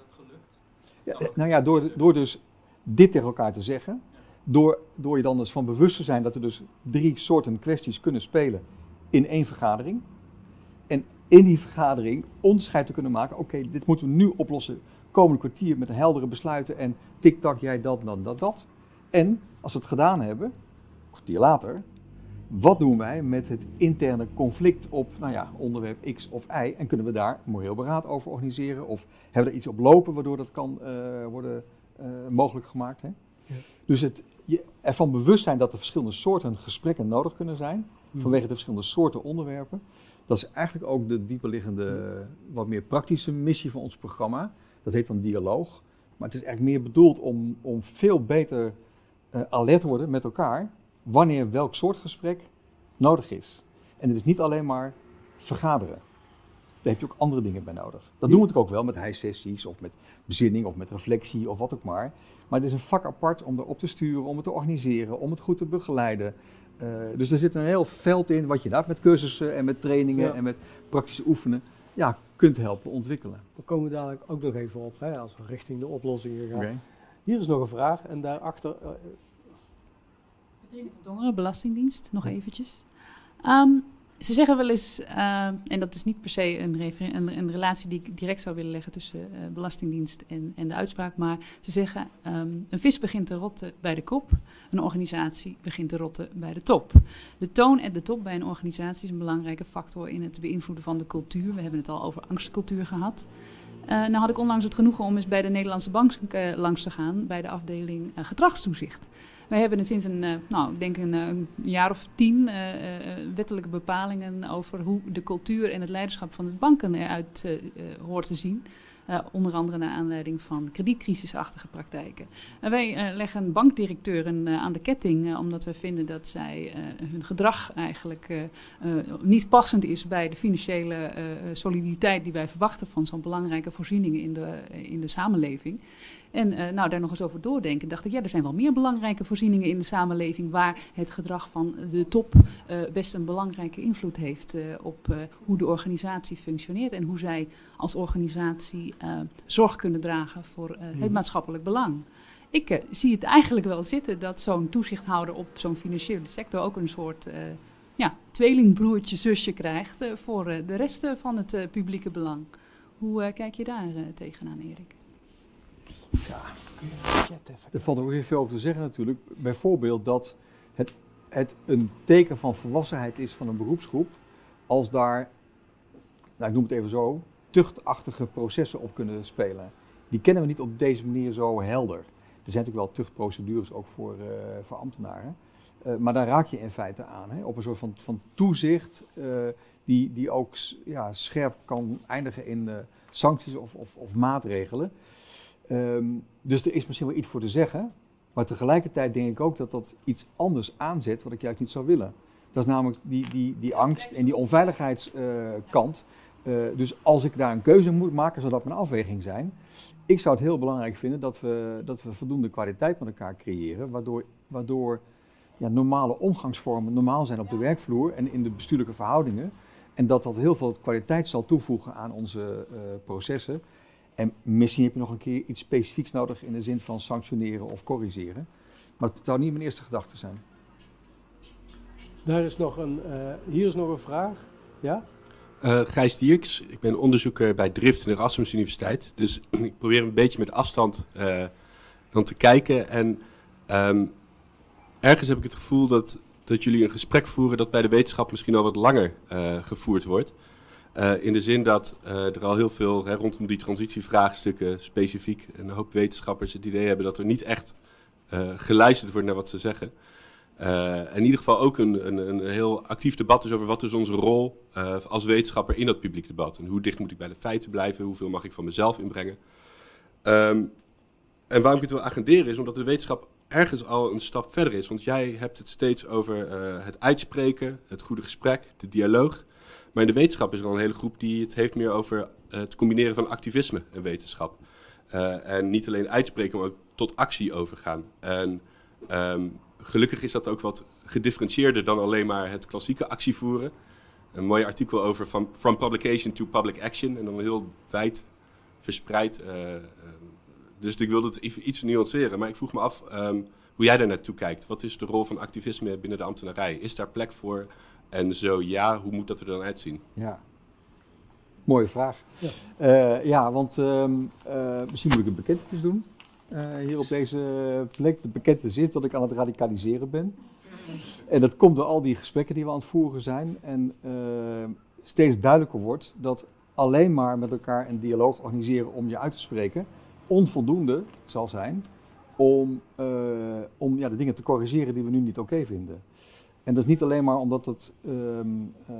Ja, nou ja, door, door dus dit tegen elkaar te zeggen, door, door je dan dus van bewust te zijn dat er dus drie soorten kwesties kunnen spelen in één vergadering. En in die vergadering onderscheid te kunnen maken, oké, dit moeten we nu oplossen, komende kwartier met heldere besluiten en tik-tak, jij dat, dan dat, dat. En als we het gedaan hebben, een kwartier later, wat doen wij met het interne conflict op nou ja, onderwerp X of Y en kunnen we daar moreel beraad over organiseren of hebben we er iets op lopen waardoor dat kan eh, worden eh, mogelijk gemaakt. Hè? Ja. Dus het je ervan bewust zijn dat er verschillende soorten gesprekken nodig kunnen zijn vanwege de verschillende soorten onderwerpen. Dat is eigenlijk ook de dieperliggende, wat meer praktische missie van ons programma. Dat heet dan dialoog. Maar het is eigenlijk meer bedoeld om, om veel beter eh, alert te worden met elkaar wanneer welk soort gesprek nodig is. En het is niet alleen maar vergaderen. Daar heb je ook andere dingen bij nodig. Dat doen we natuurlijk ook wel met high-sessies of met bezinning of met reflectie of wat ook maar. Maar het is een vak apart om erop te sturen, om het te organiseren, om het goed te begeleiden. Eh, dus er zit een heel veld in wat je inderdaad met cursussen en met trainingen Ja. en met praktische oefenen ja, kunt helpen ontwikkelen. Daar komen we dadelijk ook nog even op, hè, als we richting de oplossingen gaan. Hier is nog een vraag en daarachter... eh, Katrine van Tongeren, Belastingdienst, nog eventjes. Ehm, ze zeggen wel eens, eh, en dat is niet per se een, een, relatie die ik direct zou willen leggen tussen eh, Belastingdienst en, en de uitspraak, maar ze zeggen, ehm, een vis begint te rotten bij de kop, een organisatie begint te rotten bij de top. De toon at de top bij een organisatie is een belangrijke factor in het beïnvloeden van de cultuur. We hebben het al over angstcultuur gehad. Eh, nou had ik onlangs het genoegen om eens bij de Nederlandse Bank eh, langs te gaan, bij de afdeling gedragstoezicht. Wij hebben sinds een, eh, nou, ik denk een, eh, jaar of tien eh, wettelijke bepalingen over hoe de cultuur en het leiderschap van de banken eruit hoort te zien. Onder andere naar aanleiding van kredietcrisisachtige praktijken. En wij leggen bankdirecteuren aan de ketting, omdat we vinden dat zij hun gedrag eigenlijk niet passend is bij de financiële soliditeit die wij verwachten van zo'n belangrijke voorzieningen in de, in de samenleving. En eh, nou, daar nog eens over doordenken, dacht ik, ja, er zijn wel meer belangrijke voorzieningen in de samenleving waar het gedrag van de top eh, best een belangrijke invloed heeft eh, op hoe de organisatie functioneert en hoe zij als organisatie zorg kunnen dragen voor het Mhm. maatschappelijk belang. Ik zie het eigenlijk wel zitten dat zo'n toezichthouder op zo'n financiële sector ook een soort ja, tweelingbroertje, zusje krijgt voor de rest van het publieke belang. Hoe kijk je daar tegenaan, Erik? Er valt ook weer veel over te zeggen natuurlijk. Bijvoorbeeld dat het, het een teken van volwassenheid is van een beroepsgroep als daar, nou ik noem het even zo, tuchtachtige processen op kunnen spelen. Die kennen we niet op deze manier zo helder. Er zijn natuurlijk wel tuchtprocedures ook voor, eh, voor ambtenaren. Eh, maar daar raak je in feite aan, hè, op een soort van, van toezicht eh, die, die ook ja, scherp kan eindigen in sancties of, of, of maatregelen. Ehm, dus er is misschien wel iets voor te zeggen, maar tegelijkertijd denk ik ook dat dat iets anders aanzet wat ik juist niet zou willen. Dat is namelijk die, die, die angst en die onveiligheidskant. dus als ik daar een keuze moet maken, zou dat mijn afweging zijn. Ik zou het heel belangrijk vinden dat we, dat we voldoende kwaliteit met elkaar creëren, waardoor, waardoor ja, normale omgangsvormen normaal zijn op de werkvloer en in de bestuurlijke verhoudingen. En dat dat heel veel kwaliteit zal toevoegen aan onze eh, processen. En misschien heb je nog een keer iets specifieks nodig in de zin van sanctioneren of corrigeren. Maar het zou niet mijn eerste gedachte zijn. Daar is nog een, eh, hier is nog een vraag. Ja? Eh, Gijs Dierks, ik ben onderzoeker bij Drift in de Erasmus Universiteit. Dus [clears throat] ik probeer een beetje met afstand eh, dan te kijken. En ehm, ergens heb ik het gevoel dat, dat jullie een gesprek voeren dat bij de wetenschap misschien al wat langer eh, gevoerd wordt. Eh, in de zin dat eh, er al heel veel hè, rondom die transitievraagstukken specifiek een hoop wetenschappers het idee hebben dat er niet echt eh, geluisterd wordt naar wat ze zeggen. Eh, en in ieder geval ook een, een, een heel actief debat is over wat is onze rol eh, als wetenschapper in dat publiek debat. En hoe dicht moet ik bij de feiten blijven, hoeveel mag ik van mezelf inbrengen. Ehm, en waarom ik het wil agenderen is omdat de wetenschap ergens al een stap verder is. Want jij hebt het steeds over eh, het uitspreken, het goede gesprek, de dialoog. Maar in de wetenschap is er een hele groep die het heeft meer over eh, het combineren van activisme en wetenschap. Eh, en niet alleen uitspreken, maar ook tot actie overgaan. En ehm, gelukkig is dat ook wat gedifferentieerder dan alleen maar het klassieke actievoeren. Een mooi artikel over van From Publication to Public Action. En dan heel wijd verspreid. eh, dus ik wilde het iets nuanceren. Maar ik vroeg me af ehm, hoe jij daar naartoe kijkt. Wat is de rol van activisme binnen de ambtenarij? Is daar plek voor? En zo ja, hoe moet dat er dan uitzien? Ja. Mooie vraag. Ja. Ja, ja want ehm, eh, misschien moet ik een bekentenis doen. eh, hier op deze plek. De bekentenis is dat ik aan het radicaliseren ben. En dat komt door al die gesprekken die we aan het voeren zijn. En eh, steeds duidelijker wordt dat alleen maar met elkaar een dialoog organiseren om je uit te spreken onvoldoende zal zijn om, eh, om ja, de dingen te corrigeren die we nu niet oké vinden. En dat is niet alleen maar omdat het ehm, eh,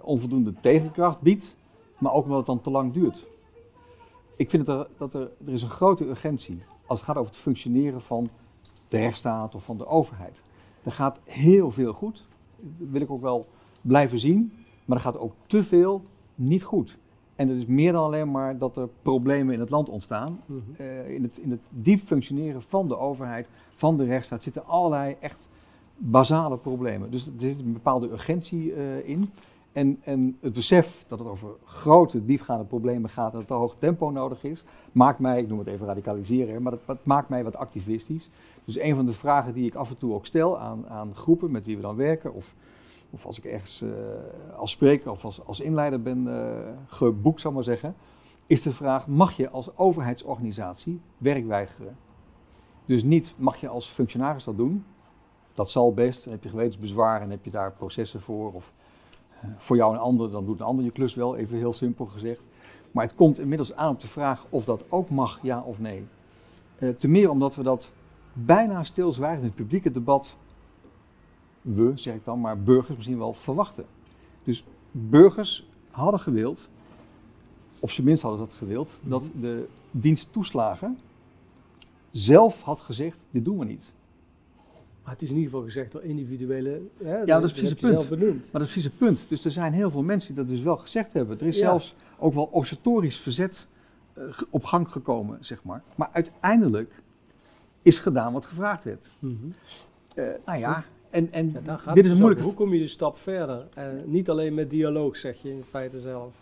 onvoldoende tegenkracht biedt, maar ook omdat het dan te lang duurt. Ik vind dat er, dat er, er is een grote urgentie als het gaat over het functioneren van de rechtsstaat of van de overheid. Er gaat heel veel goed, dat wil ik ook wel blijven zien, maar er gaat ook te veel niet goed. En dat is meer dan alleen maar dat er problemen in het land ontstaan. Mhm. Eh, in, het, in het diep functioneren van de overheid, van de rechtsstaat, zitten allerlei echt basale problemen. Dus er zit een bepaalde urgentie eh, in. En, en het besef dat het over grote, diepgaande problemen gaat dat er hoog tempo nodig is, maakt mij, ik noem het even radicaliseren, maar dat, maakt mij wat activistisch. Dus een van de vragen die ik af en toe ook stel aan, aan groepen met wie we dan werken, of, of als ik ergens eh, als spreker of als, als inleider ben eh, geboekt, ik maar zeggen, is de vraag, mag je als overheidsorganisatie werk weigeren? Dus niet, mag je als functionaris dat doen? Dat zal best, dan heb je gewetensbezwaar en heb je daar processen voor, of eh, voor jou en ander, dan doet een ander je klus wel, even heel simpel gezegd. Maar het komt inmiddels aan op de vraag of dat ook mag, ja of nee. Eh ten meer omdat we dat bijna stilzwijgend in het publieke debat, we zeg ik dan, maar burgers misschien wel verwachten. Dus burgers hadden gewild, of zijn minst hadden ze dat gewild, dat de dienst toeslagen zelf had gezegd, dit doen we niet. Maar het is in ieder geval gezegd door individuele. Hè, dat is precies het punt. zelf benoemd. Maar dat is precies het punt. Dus er zijn heel veel mensen die dat dus wel gezegd hebben. Er is Ja. zelfs ook wel oscillatorisch verzet eh, op gang gekomen, zeg maar. Maar uiteindelijk is gedaan wat gevraagd werd. Eh, nou ja, en, en Ja, dit is een dus moeilijke... Hoe kom je de stap verder? Niet alleen met dialoog, zeg je in feite zelf.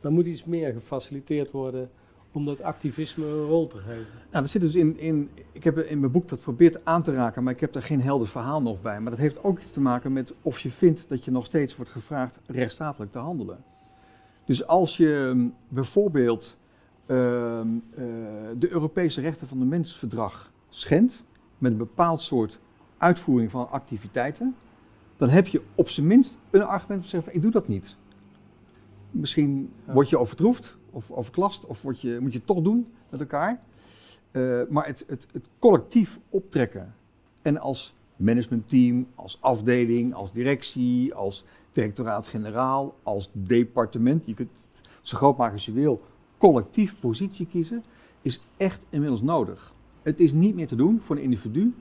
Er moet iets meer gefaciliteerd worden om dat activisme een rol te geven. Nou, dat zit dus in, in... Ik heb in mijn boek dat geprobeerd aan te raken, maar ik heb daar geen helder verhaal nog bij. Maar dat heeft ook iets te maken met of je vindt dat je nog steeds wordt gevraagd rechtsstatelijk te handelen. Dus als je mm, bijvoorbeeld ehm, eh, de Europese Rechten van de Mens verdrag schendt met een bepaald soort uitvoering van activiteiten, dan heb je op zijn minst een argument om te zeggen van ik doe dat niet. Misschien word je overtroefd of overklast of je, moet je het toch doen met elkaar. Eh, maar het, het, het collectief optrekken en als managementteam, als afdeling, als directie, als directoraat-generaal, als departement, je kunt het zo groot maken als je wil, collectief positie kiezen, is echt inmiddels nodig. Het is niet meer te doen voor een individu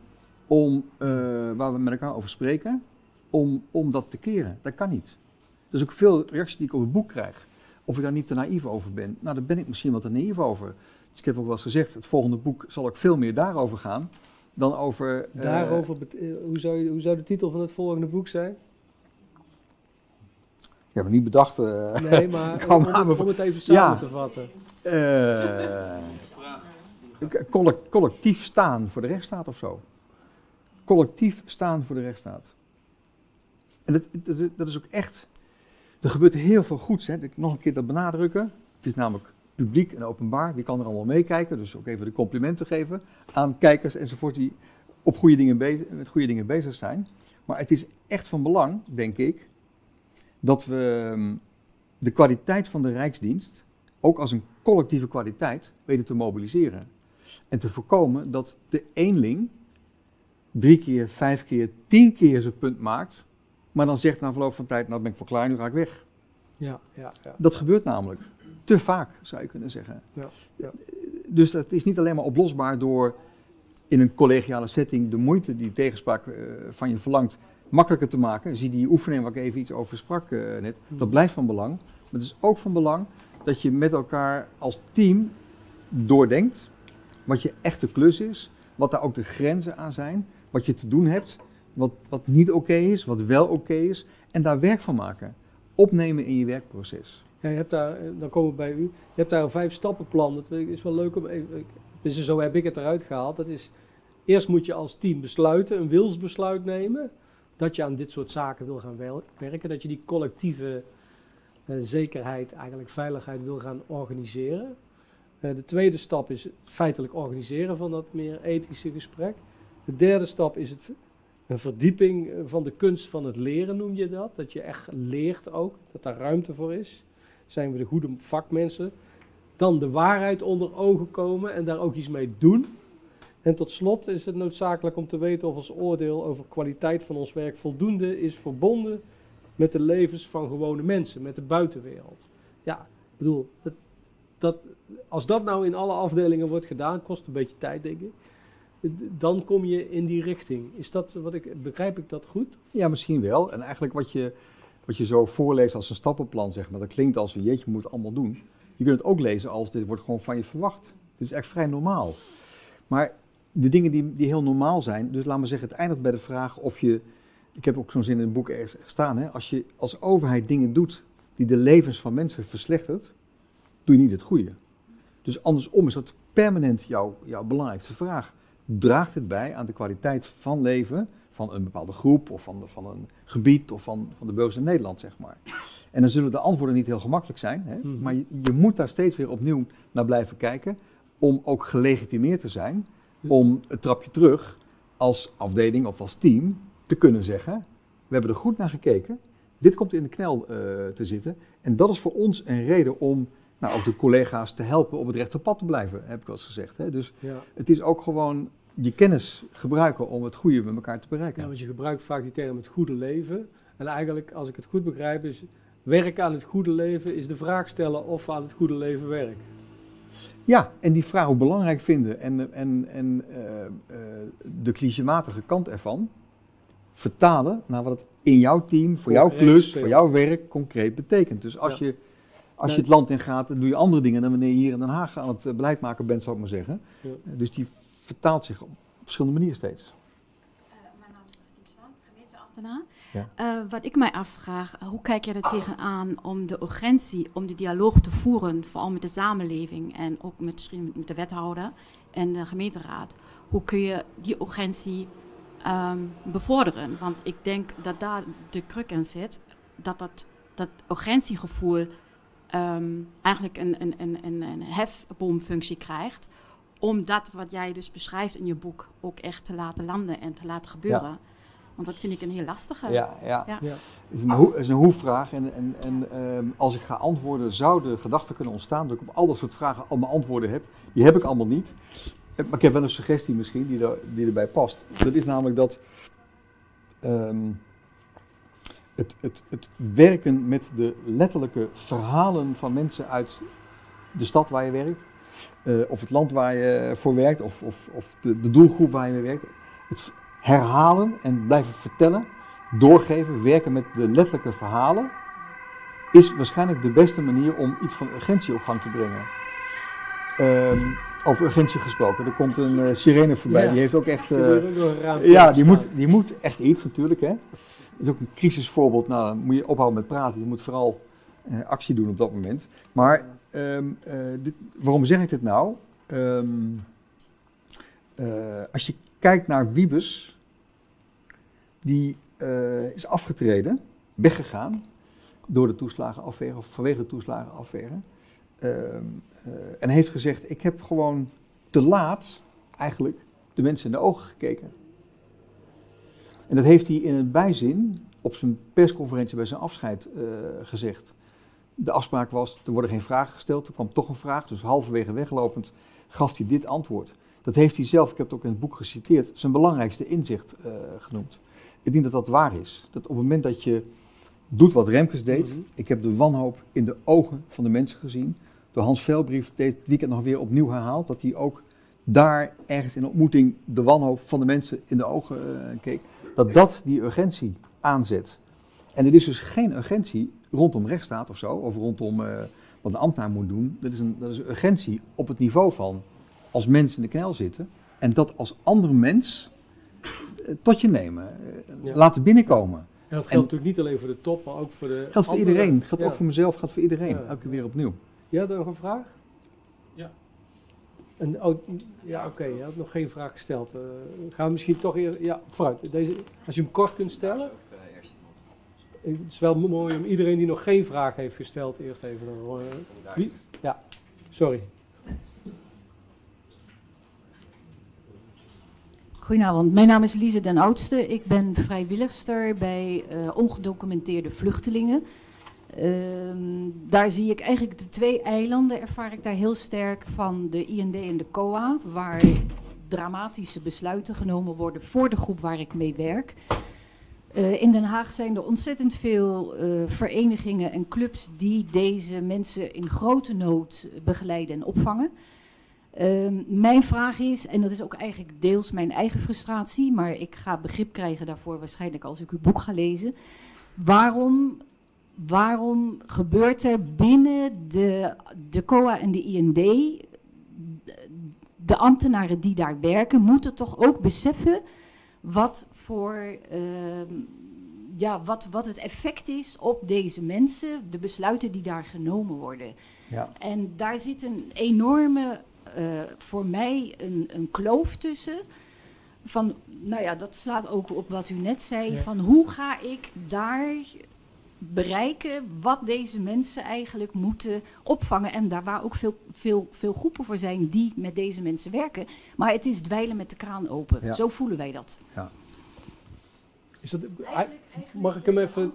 om, eh, waar we met elkaar over spreken, om, om dat te keren. Dat kan niet. Er is ook veel reacties die ik op het boek krijg. Of ik daar niet te naïef over ben. Nou, daar ben ik misschien wat te naïef over. Dus ik heb ook wel eens gezegd, het volgende boek zal ook veel meer daarover gaan dan over... eh, Daarover, eh, hoe, zou je, hoe zou de titel van het volgende boek zijn? ik heb het niet bedacht. eh, Nee, [laughs] maar om, om, het even samen Ja. te vatten. collec- collectief staan voor de rechtsstaat of zo. Collectief staan voor de rechtsstaat. En dat, dat, dat is ook echt. Er gebeurt heel veel goeds. Hè. Nog een keer dat benadrukken. Het is namelijk publiek en openbaar. Wie kan er allemaal meekijken? Dus ook even de complimenten geven aan kijkers enzovoort die op goede dingen bezig, met goede dingen bezig zijn. Maar het is echt van belang, denk ik, dat we ehm, de kwaliteit van de Rijksdienst ook als een collectieve kwaliteit weten te mobiliseren. En te voorkomen dat de eenling drie keer, vijf keer, tien keer zijn punt maakt, maar dan zegt na verloop van tijd, nou ben ik wel klaar, nu ga ik weg. Ja, ja, ja. Dat gebeurt namelijk. Te vaak, zou je kunnen zeggen. Ja, ja. Dus dat is niet alleen maar oplosbaar door in een collegiale setting de moeite die tegenspraak eh, van je verlangt makkelijker te maken. Zie die oefening waar ik even iets over sprak eh, net. Dat blijft van belang. Maar het is ook van belang dat je met elkaar als team doordenkt wat je echte klus is, wat daar ook de grenzen aan zijn, wat je te doen hebt, wat, wat niet oké is, wat wel oké is, en daar werk van maken. Opnemen in je werkproces. Ja, je hebt daar, eh, dan komen we bij u. Je hebt daar een vijf stappenplan. Dat is wel leuk om even. zo heb ik het eruit gehaald. Dat is, eerst moet je als team besluiten, een wilsbesluit nemen. Dat je aan dit soort zaken wil gaan werken. Dat je die collectieve eh, zekerheid, eigenlijk veiligheid wil gaan organiseren. Eh, de tweede stap is feitelijk organiseren van dat meer ethische gesprek. De derde stap is het, een verdieping eh, van de kunst van het leren, noem je dat. Dat je echt leert ook, dat daar ruimte voor is. Zijn we de goede vakmensen. Dan de waarheid onder ogen komen en daar ook iets mee doen. En tot slot is het noodzakelijk om te weten of ons oordeel over kwaliteit van ons werk voldoende is verbonden met de levens van gewone mensen, met de buitenwereld. Ja, ik bedoel, dat, dat, als dat nou in alle afdelingen wordt gedaan, kost een beetje tijd, denk ik. Dan kom je in die richting. Is dat wat ik, begrijp ik dat goed? Ja, misschien wel. En eigenlijk wat je, wat je zo voorleest als een stappenplan, zeg maar, dat klinkt als jeetje, je moet allemaal doen. Je kunt het ook lezen als dit wordt gewoon van je verwacht. Dit is echt vrij normaal. Maar de dingen die, die heel normaal zijn, dus laat maar zeggen, het eindigt bij de vraag of je, ik heb ook zo'n zin in het boek ergens staan, hè, als je als overheid dingen doet die de levens van mensen verslechtert, doe je niet het goede. Dus andersom is dat permanent jouw, jouw belangrijkste vraag. Draagt het bij aan de kwaliteit van leven van een bepaalde groep of van, van een gebied of van, van de burgers in Nederland, zeg maar. En dan zullen de antwoorden niet heel gemakkelijk zijn, hè? Mhm. maar je, je moet daar steeds weer opnieuw naar blijven kijken om ook gelegitimeerd te zijn, om het trapje terug als afdeling of als team te kunnen zeggen, we hebben er goed naar gekeken, dit komt in de knel eh, te zitten en dat is voor ons een reden om nou, ook de collega's te helpen op het rechte pad te blijven, heb ik wel eens gezegd. Hè? Dus Ja. het is ook gewoon je kennis gebruiken om het goede met elkaar te bereiken. Ja, want je gebruikt vaak die term het goede leven. En eigenlijk, als ik het goed begrijp, is werk aan het goede leven is de vraag stellen of we aan het goede leven werken. Ja, en die vraag ook belangrijk vinden en, en, en eh, de clichématige kant ervan vertalen naar wat het in jouw team, voor jouw klus, voor jouw werk concreet betekent. Dus als, Ja. je, als je het land in gaat, dan doe je andere dingen dan wanneer je hier in Den Haag aan het eh, beleid maken bent, zou ik maar zeggen. Ja. Eh, Dus die vertaalt zich op verschillende manieren steeds. mijn naam is Christine gemeenteambtenaar. Ja. Eh, wat ik mij afvraag, hoe kijk je er tegenaan om de urgentie, om de dialoog te voeren, vooral met de samenleving en ook met, misschien met de wethouder en de gemeenteraad. Hoe kun je die urgentie ehm, bevorderen? Want ik denk dat daar de kruk in zit, dat dat, dat urgentiegevoel ehm, eigenlijk een, een, een, een, een hefboomfunctie krijgt om dat wat jij dus beschrijft in je boek ook echt te laten landen en te laten gebeuren. Want dat vind ik een heel lastige. Ja, ja. Ja. Ja. Het is een, hoe, het is een hoe-vraag. En, en, en ehm, als ik ga antwoorden, zou de gedachte kunnen ontstaan dat ik op al dat soort vragen allemaal antwoorden heb. Die heb ik allemaal niet. Eh, Maar ik heb wel een suggestie misschien die, er, die erbij past. Dat is namelijk dat ehm, het, het, het werken met de letterlijke verhalen van mensen uit de stad waar je werkt, eh, of het land waar je voor werkt, of, of, of de, de doelgroep waar je mee werkt. Het herhalen en blijven vertellen, doorgeven, werken met de letterlijke verhalen, is waarschijnlijk de beste manier om iets van urgentie op gang te brengen. Ehm, over urgentie gesproken, er komt een eh, sirene voorbij, Ja. die heeft ook echt... Eh, ja, die moet, die moet echt iets natuurlijk. Hè. Dat is ook een crisisvoorbeeld. Nou, dan moet je ophouden met praten. Je moet vooral eh, actie doen op dat moment. Maar ehm, eh, dit, waarom zeg ik dit nou? Ehm, eh, als je kijkt naar Wiebes, die is afgetreden, weggegaan door de toeslagenaffaire of vanwege de toeslagenaffaire. Eh, en heeft gezegd: Ik heb gewoon te laat eigenlijk de mensen in de ogen gekeken. En dat heeft hij in een bijzin op zijn persconferentie bij zijn afscheid eh, gezegd. De afspraak was, er worden geen vragen gesteld, er kwam toch een vraag, dus halverwege weglopend gaf hij dit antwoord. Dat heeft hij zelf, ik heb het ook in het boek geciteerd, zijn belangrijkste inzicht eh, genoemd. Ik denk dat dat waar is. Dat op het moment dat je doet wat Remkes deed, Mhm. ik heb de wanhoop in de ogen van de mensen gezien. Door Hans Velbrief dit weekend nog weer opnieuw herhaald, dat hij ook daar ergens in ontmoeting de wanhoop van de mensen in de ogen eh, keek. Dat dat die urgentie aanzet. En er is dus geen urgentie rondom rechtsstaat of zo, of rondom eh, wat een ambtenaar moet doen. Dat is, een, dat is een urgentie op het niveau van als mensen in de knel zitten en dat als andere mens eh, tot je nemen, Ja. laten binnenkomen. En dat geldt En- natuurlijk niet alleen voor de top, maar ook voor de Geldt voor andere- iedereen, geldt Ja. ook voor mezelf, geldt voor iedereen. Ja. Elke keer weer opnieuw. Je had nog een vraag? Ja. En, oh, ja, oké, je had nog geen vraag gesteld. Eh, gaan we misschien toch eerst... Ja, vooruit. Deze, als je hem kort kunt stellen. Eh, Het is wel mooi om iedereen die nog geen vraag heeft gesteld eerst even... een, eh, wie? Ja, sorry. Goedenavond, mijn naam is Lise den Oudste. Ik ben vrijwilligster bij eh, ongedocumenteerde vluchtelingen. Ehm, daar zie ik eigenlijk de twee eilanden, ervaar ik daar heel sterk van de IND en de COA, waar dramatische besluiten genomen worden voor de groep waar ik mee werk. Eh, in Den Haag zijn er ontzettend veel eh, verenigingen en clubs die deze mensen in grote nood begeleiden en opvangen. Ehm, mijn vraag is, en dat is ook eigenlijk deels mijn eigen frustratie, maar ik ga begrip krijgen daarvoor waarschijnlijk als ik uw boek ga lezen. Waarom, waarom gebeurt er binnen de, de COA en de IND, de, ambtenaren die daar werken, moeten toch ook beseffen wat voor. ehm, ja, wat, wat het effect is op deze mensen, de besluiten die daar genomen worden. Ja. En daar zit een enorme, eh, voor mij, een, een kloof tussen. Van, nou ja, dat slaat ook op wat u net zei. Ja. Van hoe ga ik daar bereiken wat deze mensen eigenlijk moeten opvangen. En daar waar ook veel, veel, veel groepen voor zijn die met deze mensen werken. Maar het is dweilen met de kraan open. Ja. Zo voelen wij dat. Is dat, mag ik hem even...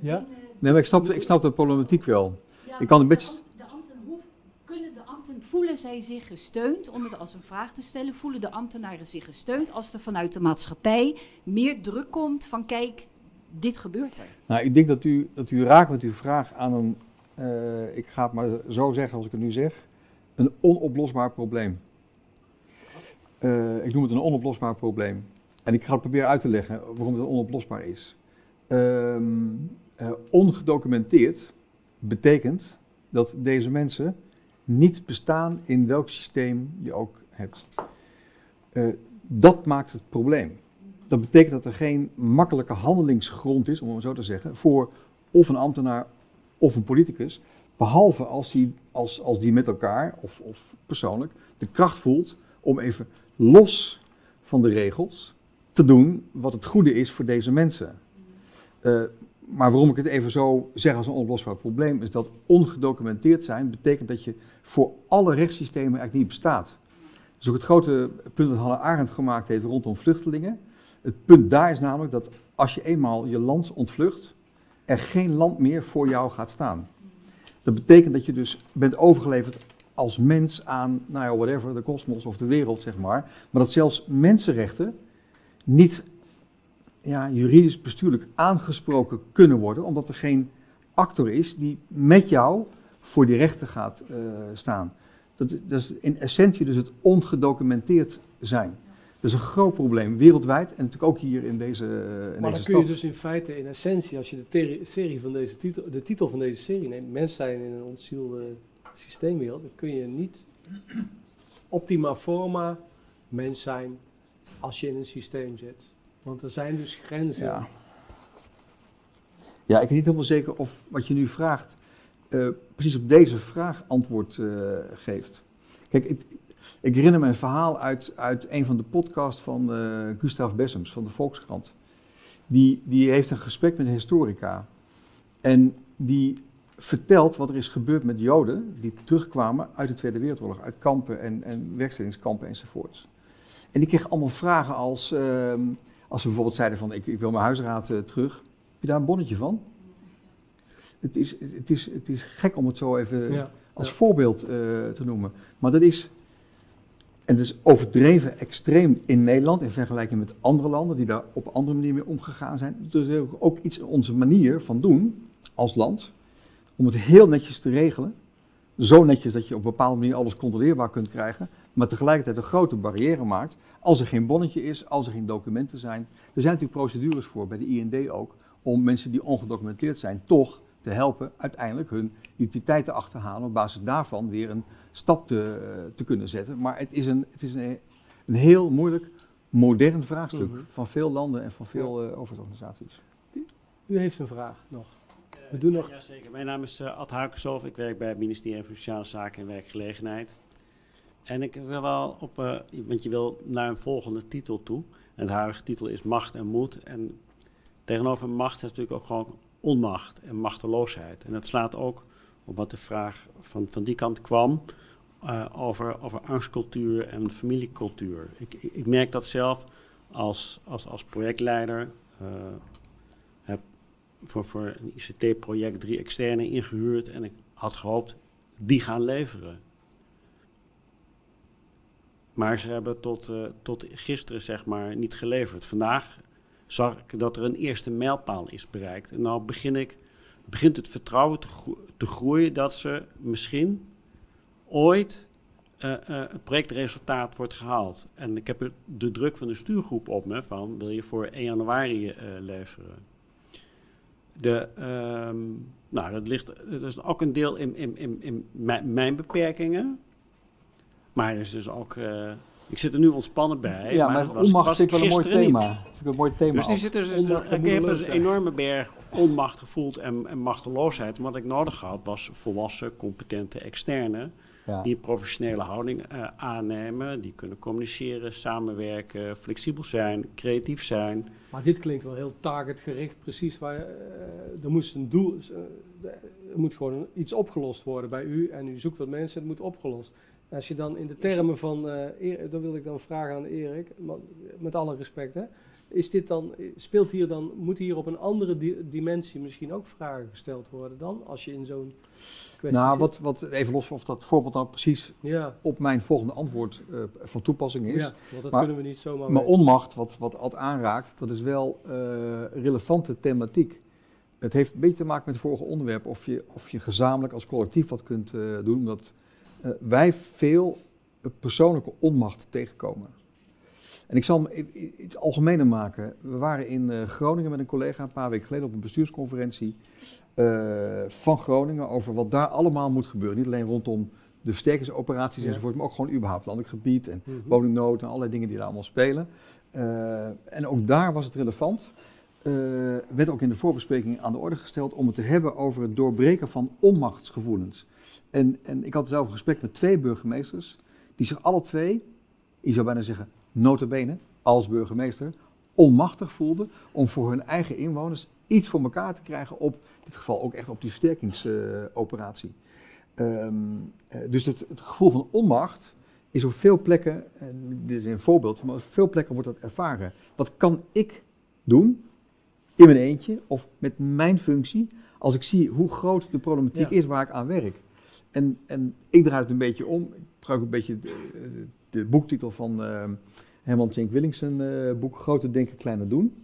Ja? Nee, maar ik snap, ik snap de problematiek wel. Ik kan een beetje... De ambten, hoe kunnen de ambten, voelen zij zich gesteund, om het als een vraag te stellen, voelen de ambtenaren zich gesteund als er vanuit de maatschappij meer druk komt van kijk, dit gebeurt er. Nou, ik denk dat u, dat u raakt met uw vraag aan een, eh, ik ga het maar zo zeggen als ik het nu zeg, een onoplosbaar probleem. Eh, ik noem het een onoplosbaar probleem. En ik ga het proberen uit te leggen waarom het onoplosbaar is. Ehm, eh, ongedocumenteerd betekent dat deze mensen niet bestaan in welk systeem je ook hebt. Dat maakt het probleem. Dat betekent dat er geen makkelijke handelingsgrond is, om het zo te zeggen, voor of een ambtenaar of een politicus. Behalve als die, als, als die met elkaar of, of persoonlijk de kracht voelt om even los van de regels te doen wat het goede is voor deze mensen. Eh, maar waarom ik het even zo zeg als een onoplosbaar probleem, is dat ongedocumenteerd zijn betekent dat je voor alle rechtssystemen eigenlijk niet bestaat. Is ook het grote punt dat Hannah Arendt gemaakt heeft rondom vluchtelingen. Het punt daar is namelijk dat als je eenmaal je land ontvlucht, er geen land meer voor jou gaat staan. Dat betekent dat je dus bent overgeleverd als mens aan, nou ja, whatever, de kosmos of de wereld, zeg maar. Maar dat zelfs mensenrechten niet ja, juridisch bestuurlijk aangesproken kunnen worden, omdat er geen actor is die met jou voor die rechten gaat eh, staan. Dat, dat is in essentie dus het ongedocumenteerd zijn. Dat is een groot probleem, wereldwijd en natuurlijk ook hier in deze, uh, in Maar dan deze kun je dus in feite, in essentie, als je de, serie van deze titel, de titel van deze serie neemt, mens zijn in een ontzielde systeemwereld, dan kun je niet optima forma mens zijn als je in een systeem zit. Want er zijn dus grenzen. Ja. ja, ik ben niet helemaal zeker of wat je nu vraagt eh, precies op deze vraag antwoord eh, geeft. Kijk, ik, ik herinner me een verhaal uit, uit een van de podcasts van eh Gustav Bessems van de Volkskrant. Die, die heeft een gesprek met een historica. En die vertelt wat er is gebeurd met Joden die terugkwamen uit de Tweede Wereldoorlog, uit kampen en, en werkstellingskampen enzovoorts. En die kreeg allemaal vragen als, ehm, als ze bijvoorbeeld zeiden van ik, ik wil mijn huisraad eh, terug. Heb je daar een bonnetje van? Het is, het, is, het is gek om het zo even Ja. als Ja. voorbeeld eh, te noemen. Maar dat is, en is overdreven extreem in Nederland in vergelijking met andere landen die daar op andere manier mee omgegaan zijn. Er is ook iets in onze manier van doen als land om het heel netjes te regelen. Zo netjes dat je op een bepaalde manier alles controleerbaar kunt krijgen, maar tegelijkertijd een grote barrière maakt als er geen bonnetje is, als er geen documenten zijn. Er zijn natuurlijk procedures voor, bij de IND ook, om mensen die ongedocumenteerd zijn toch te helpen uiteindelijk hun identiteit te achterhalen, op basis daarvan weer een stap te, te kunnen zetten. Maar het is een, het is een, een heel moeilijk, modern vraagstuk Mhm. van veel landen en van veel eh, overheidsorganisaties. U heeft een vraag nog. We doen nog. Jazeker. Mijn naam is eh, Ad Haukensof. Ik werk bij het ministerie van Sociale Zaken en Werkgelegenheid. En ik wil wel op, eh, want je wil naar een volgende titel toe. En de huidige titel is Macht en Moed. En tegenover macht is natuurlijk ook gewoon onmacht en machteloosheid. En dat slaat ook op wat de vraag van, van die kant kwam eh, over, over angstcultuur en familiecultuur. Ik, ik, merk dat zelf als, als, als projectleider. eh, heb voor, voor een ICT-project drie externe ingehuurd en ik had gehoopt, die gaan leveren. Maar ze hebben tot, eh, tot gisteren zeg maar niet geleverd. Vandaag zag ik dat er een eerste mijlpaal is bereikt. En nou begin ik, begint het vertrouwen te, gro- te groeien dat ze misschien ooit eh, eh, het projectresultaat wordt gehaald. En ik heb de druk van de stuurgroep op me van wil je voor 1 januari eh, leveren. De, ehm, nou, dat, ligt, dat is ook een deel in, in, in, in mijn beperkingen. Maar er is dus ook. Ik zit er nu ontspannen bij. ja, maar onmacht was vind ik wel een mooi thema. niet. Vind ik een mooi thema. Dus die er, dus, ik heb een enorme berg onmacht gevoeld en, en machteloosheid. En wat ik nodig had was volwassen, competente externe. Ja. Die een professionele houding eh, aannemen. Die kunnen communiceren, samenwerken, flexibel zijn, creatief zijn. Maar dit klinkt wel heel targetgericht, precies waar eh, er moest een doel, eh, er moet gewoon iets opgelost worden bij u en u zoekt wat mensen, het moet opgelost. Als je dan in de termen van, eh Erik- dan wil ik dan vragen aan Erik, met alle respect, hè, is dit dan, speelt hier dan, moet hier op een andere di- dimensie misschien ook vragen gesteld worden dan, als je in zo'n kwestie Nou, wat, wat, even los of dat voorbeeld nou precies Ja, op mijn volgende antwoord eh, van toepassing is. ja, want dat maar- kunnen we niet zomaar Maar onmacht, wat, wat Ad aanraakt, dat is wel eh, relevante thematiek. Het heeft een beetje te maken met het vorige onderwerp, of je, of je gezamenlijk als collectief wat kunt eh, doen, omdat eh, wij veel eh, persoonlijke onmacht tegenkomen. En ik zal hem i- iets algemener maken. We waren in eh, Groningen met een collega een paar weken geleden op een bestuursconferentie van Groningen over wat daar allemaal moet gebeuren. Niet alleen rondom de versterkingsoperaties Ja. enzovoort, maar ook gewoon überhaupt landelijk gebied en Mhm. woningnood en allerlei dingen die daar allemaal spelen. En ook daar was het relevant. eh, werd ook in de voorbespreking aan de orde gesteld om het te hebben over het doorbreken van onmachtsgevoelens. En, en ik had zelf een gesprek met twee burgemeesters die zich alle twee, ik zou bijna zeggen notabene, als burgemeester, onmachtig voelden om voor hun eigen inwoners iets voor elkaar te krijgen op, in dit geval ook echt op die versterkingsoperatie. Ehm, eh, dus het, het gevoel van onmacht is op veel plekken, en dit is een voorbeeld, maar op veel plekken wordt dat ervaren. Wat kan ik doen in mijn eentje of met mijn functie als ik zie hoe groot de problematiek Ja. is waar ik aan werk? En, en ik draai het een beetje om. Ik gebruik een beetje de, de boektitel van eh, Herman Tjenk Willingsen eh, boek Grote Denken, Kleine Doen.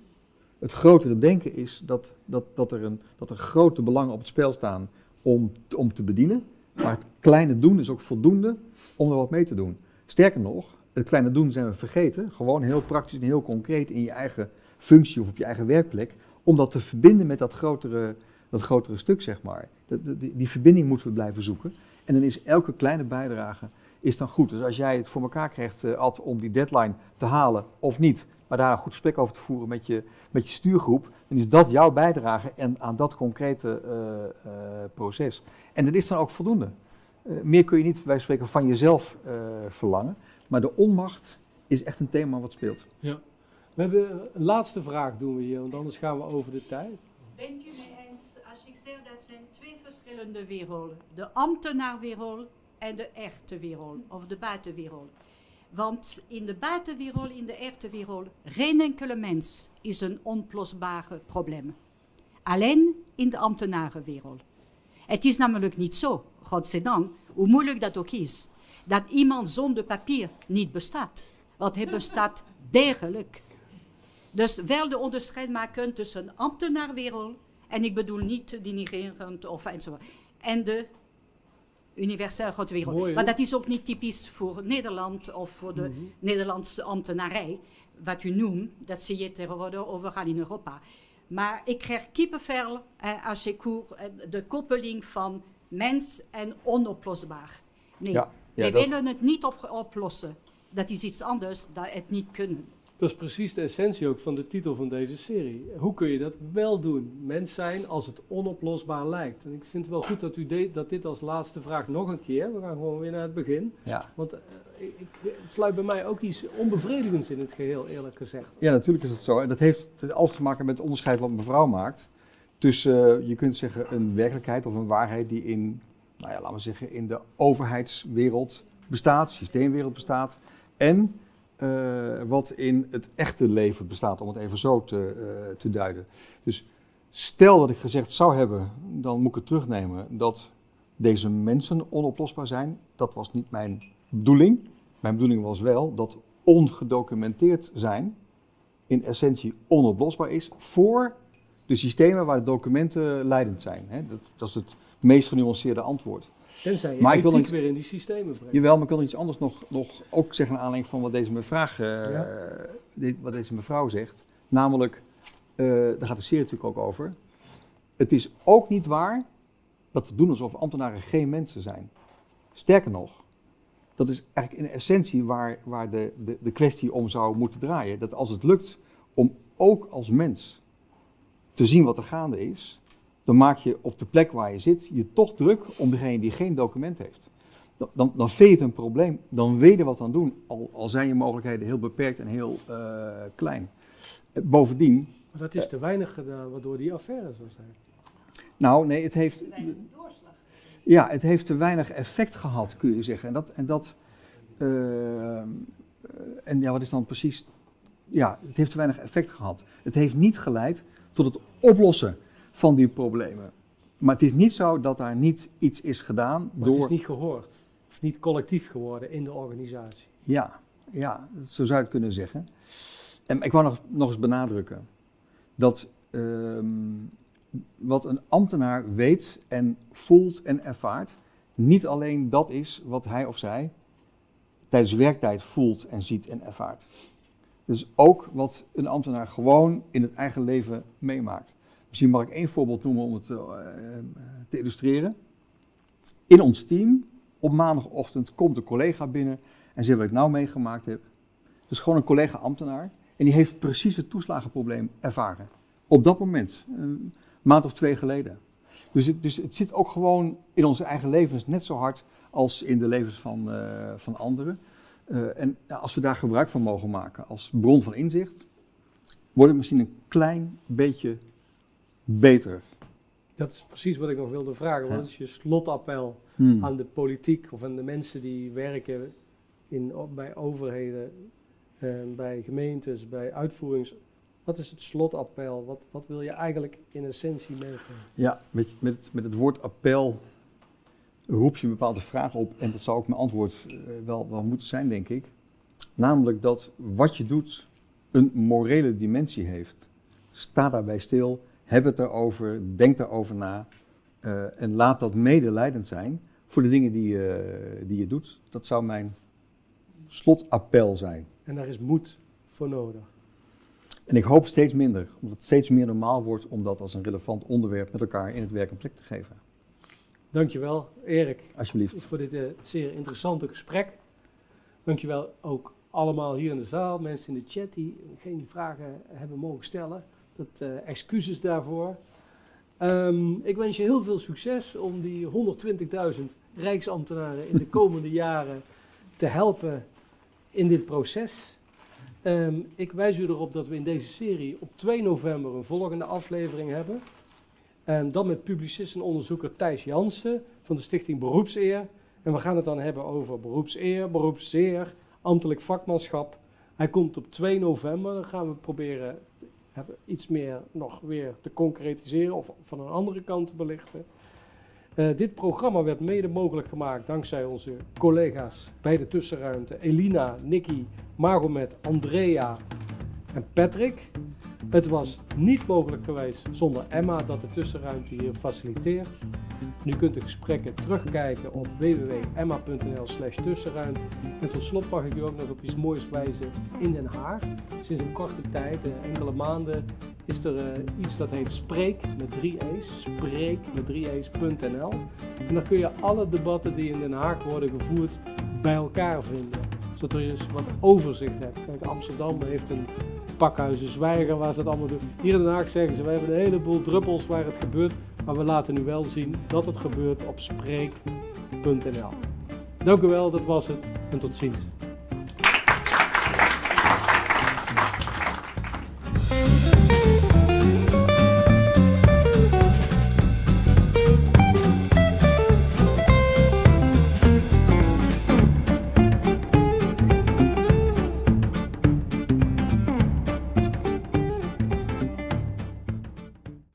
Het grotere denken is dat, dat, dat, er een, dat er grote belangen op het spel staan om, om te bedienen. Maar het kleine doen is ook voldoende om er wat mee te doen. Sterker nog, het kleine doen zijn we vergeten. Gewoon heel praktisch en heel concreet in je eigen functie of op je eigen werkplek. Om dat te verbinden met dat grotere, dat grotere stuk, zeg maar. Dat- dat- die, die verbinding moeten we blijven zoeken. En dan is elke kleine bijdrage is dan goed. Dus als jij het voor elkaar krijgt, eh, Ad, om die deadline te halen of niet, maar daar een goed gesprek over te voeren met je, met je stuurgroep, dan is dat jouw bijdrage en aan dat concrete eh, eh, proces. En dat is dan ook voldoende. Eh, meer kun je niet, wij spreken, van jezelf eh, verlangen. Maar de onmacht is echt een thema wat speelt. Ja. We hebben een laatste vraag doen we hier, want anders gaan we over de tijd. Bent u mee eens als ik zeg dat zijn twee verschillende? De ambtenaarwereld en de echte wereld, of de buitenwereld. Want in de buitenwereld, in de echte wereld, geen enkele mens is een onoplosbare probleem. Alleen in de ambtenarenwereld. Het is namelijk niet zo, godzijdank, hoe moeilijk dat ook is, dat iemand zonder papier niet bestaat. Want hij bestaat [laughs] degelijk. Dus wel de onderscheid maken tussen ambtenaarwereld, en ik bedoel niet denigrerend of enzovoort, en de universele grote wereld. Mooi, maar dat is ook niet typisch voor Nederland of voor de Mhm. Nederlandse ambtenarij. Wat u noemt, dat zie je tegenwoordig overal in Europa. Maar ik krijg kippenvel eh, als ik hoor eh, de koppeling van mens en onoplosbaar. Nee, Ja, ja, dat- willen het niet op- oplossen. Dat is iets anders dan het niet kunnen. Dat is precies de essentie ook van de titel van deze serie. Hoe kun je dat wel doen? Mens zijn als het onoplosbaar lijkt. En ik vind het wel goed dat u deed dat dit als laatste vraag nog een keer. We gaan gewoon weer naar het begin. Ja. Want eh, ik, het sluit bij mij ook iets onbevredigends in het geheel, eerlijk gezegd. Ja, natuurlijk is het zo. En dat heeft alles te maken met het onderscheid wat mevrouw maakt. Tussen, eh, je kunt zeggen, een werkelijkheid of een waarheid die in, nou ja, laten we zeggen, in de overheidswereld bestaat, systeemwereld bestaat. En eh, wat in het echte leven bestaat, om het even zo te, eh, te duiden. Dus stel dat ik gezegd zou hebben, dan moet ik het terugnemen, dat deze mensen onoplosbaar zijn. Dat was niet mijn bedoeling. Mijn bedoeling was wel dat ongedocumenteerd zijn in essentie onoplosbaar is voor de systemen waar de documenten leidend zijn. Hè? Dat, dat is het meest genuanceerde antwoord. Tenzij je Maar ik wil weer in die systemen brengt. Jawel, maar ik wil iets anders nog, nog ook zeggen naar aanleiding van wat deze mevrouw, eh, Ja. dit- wat deze mevrouw zegt. Namelijk, eh, daar gaat de serie natuurlijk ook over. Het is ook niet waar dat we doen alsof ambtenaren geen mensen zijn. Sterker nog, dat is eigenlijk in essentie waar, waar de, de, de kwestie om zou moeten draaien. Dat als het lukt om ook als mens te zien wat er gaande is, dan maak je op de plek waar je zit je toch druk om degene die geen document heeft. Dan, dan, dan vind je het een probleem, dan weet je wat aan doen, al, al zijn je mogelijkheden heel beperkt en heel eh, klein. Eh, Bovendien, Maar dat is te weinig gedaan, waardoor die affaire zo zijn. nou nee, het heeft, ja, het heeft te weinig effect gehad, kun je zeggen. En dat, en dat, eh, en ja, wat is dan precies, ja, het heeft te weinig effect gehad. Het heeft niet geleid tot het oplossen van die problemen. Maar het is niet zo dat daar niet iets is gedaan Maar door... het is niet gehoord. Of niet collectief geworden in de organisatie. Ja, ja, zo zou je het kunnen zeggen. En ik wou nog, nog eens benadrukken dat ehm, wat een ambtenaar weet en voelt en ervaart, niet alleen dat is wat hij of zij tijdens werktijd voelt en ziet en ervaart. Dus ook wat een ambtenaar gewoon in het eigen leven meemaakt. Misschien mag ik één voorbeeld noemen om het eh, te illustreren. In ons team, op maandagochtend, komt een collega binnen en zegt wat ik nou meegemaakt heb. Dus gewoon een collega ambtenaar. En die heeft precies het toeslagenprobleem ervaren. Op dat moment, een maand of twee geleden. Dus het, dus het zit ook gewoon in onze eigen levens net zo hard als in de levens van, eh, van anderen. Eh, en als we daar gebruik van mogen maken als bron van inzicht, wordt het misschien een klein beetje beter. Dat is precies wat ik nog wilde vragen. Wat is je slotappel Hmm. aan de politiek of aan de mensen die werken in, bij overheden, eh, bij gemeentes, bij uitvoerings... Wat is het slotappel? Wat, wat wil je eigenlijk in essentie meegeven? Ja, met, met, met het woord appel roep je een bepaalde vraag op. En dat zou ook mijn antwoord eh, wel, wel moeten zijn, denk ik. Namelijk dat wat je doet een morele dimensie heeft. Sta daarbij stil, heb het erover, denk daarover na. eh, en laat dat medelijdend zijn voor de dingen die, je die je doet. Dat zou mijn slotappel zijn. En daar is moed voor nodig. En ik hoop steeds minder, omdat het steeds meer normaal wordt om dat als een relevant onderwerp met elkaar in het werk een plek te geven. Dankjewel, Erik. Alsjeblieft. Voor dit eh, zeer interessante gesprek. Dankjewel ook allemaal hier in de zaal, mensen in de chat die geen vragen hebben mogen stellen. Dat, eh, excuses daarvoor. Ehm, ik wens je heel veel succes om die 120.000 Rijksambtenaren in de [laughs] komende jaren te helpen in dit proces. Ehm, ik wijs u erop dat we in deze serie op 2 november een volgende aflevering hebben. En dat met publicist en onderzoeker Thijs Jansen van de Stichting Beroepseer. En we gaan het dan hebben over beroepseer, beroepszeer, ambtelijk vakmanschap. Hij komt op 2 november. Dan gaan we proberen het iets meer nog weer te concretiseren of van een andere kant te belichten. Eh, dit programma werd mede mogelijk gemaakt dankzij onze collega's bij de tussenruimte. Elina, Nicky, Magomet, Andrea en Patrick. Het was niet mogelijk geweest zonder Emma dat de tussenruimte hier faciliteert. U kunt de gesprekken terugkijken op www.emma.nl slash tussenruimte. En tot slot mag ik u ook nog op iets moois wijzen in Den Haag. Sinds een korte tijd, eh, enkele maanden, is er eh, iets dat heet Spreek met drie E's. Spreek met drie E's.nl. En daar kun je alle debatten die in Den Haag worden gevoerd bij elkaar vinden. Zodat je eens wat overzicht hebt. Kijk, Amsterdam heeft een pakhuizen, Zwijgen, waar ze het allemaal doen. Hier in Den Haag zeggen ze, we hebben een heleboel druppels waar het gebeurt. Maar we laten nu wel zien dat het gebeurt op spreek.nl. Dank u wel, dat was het en tot ziens.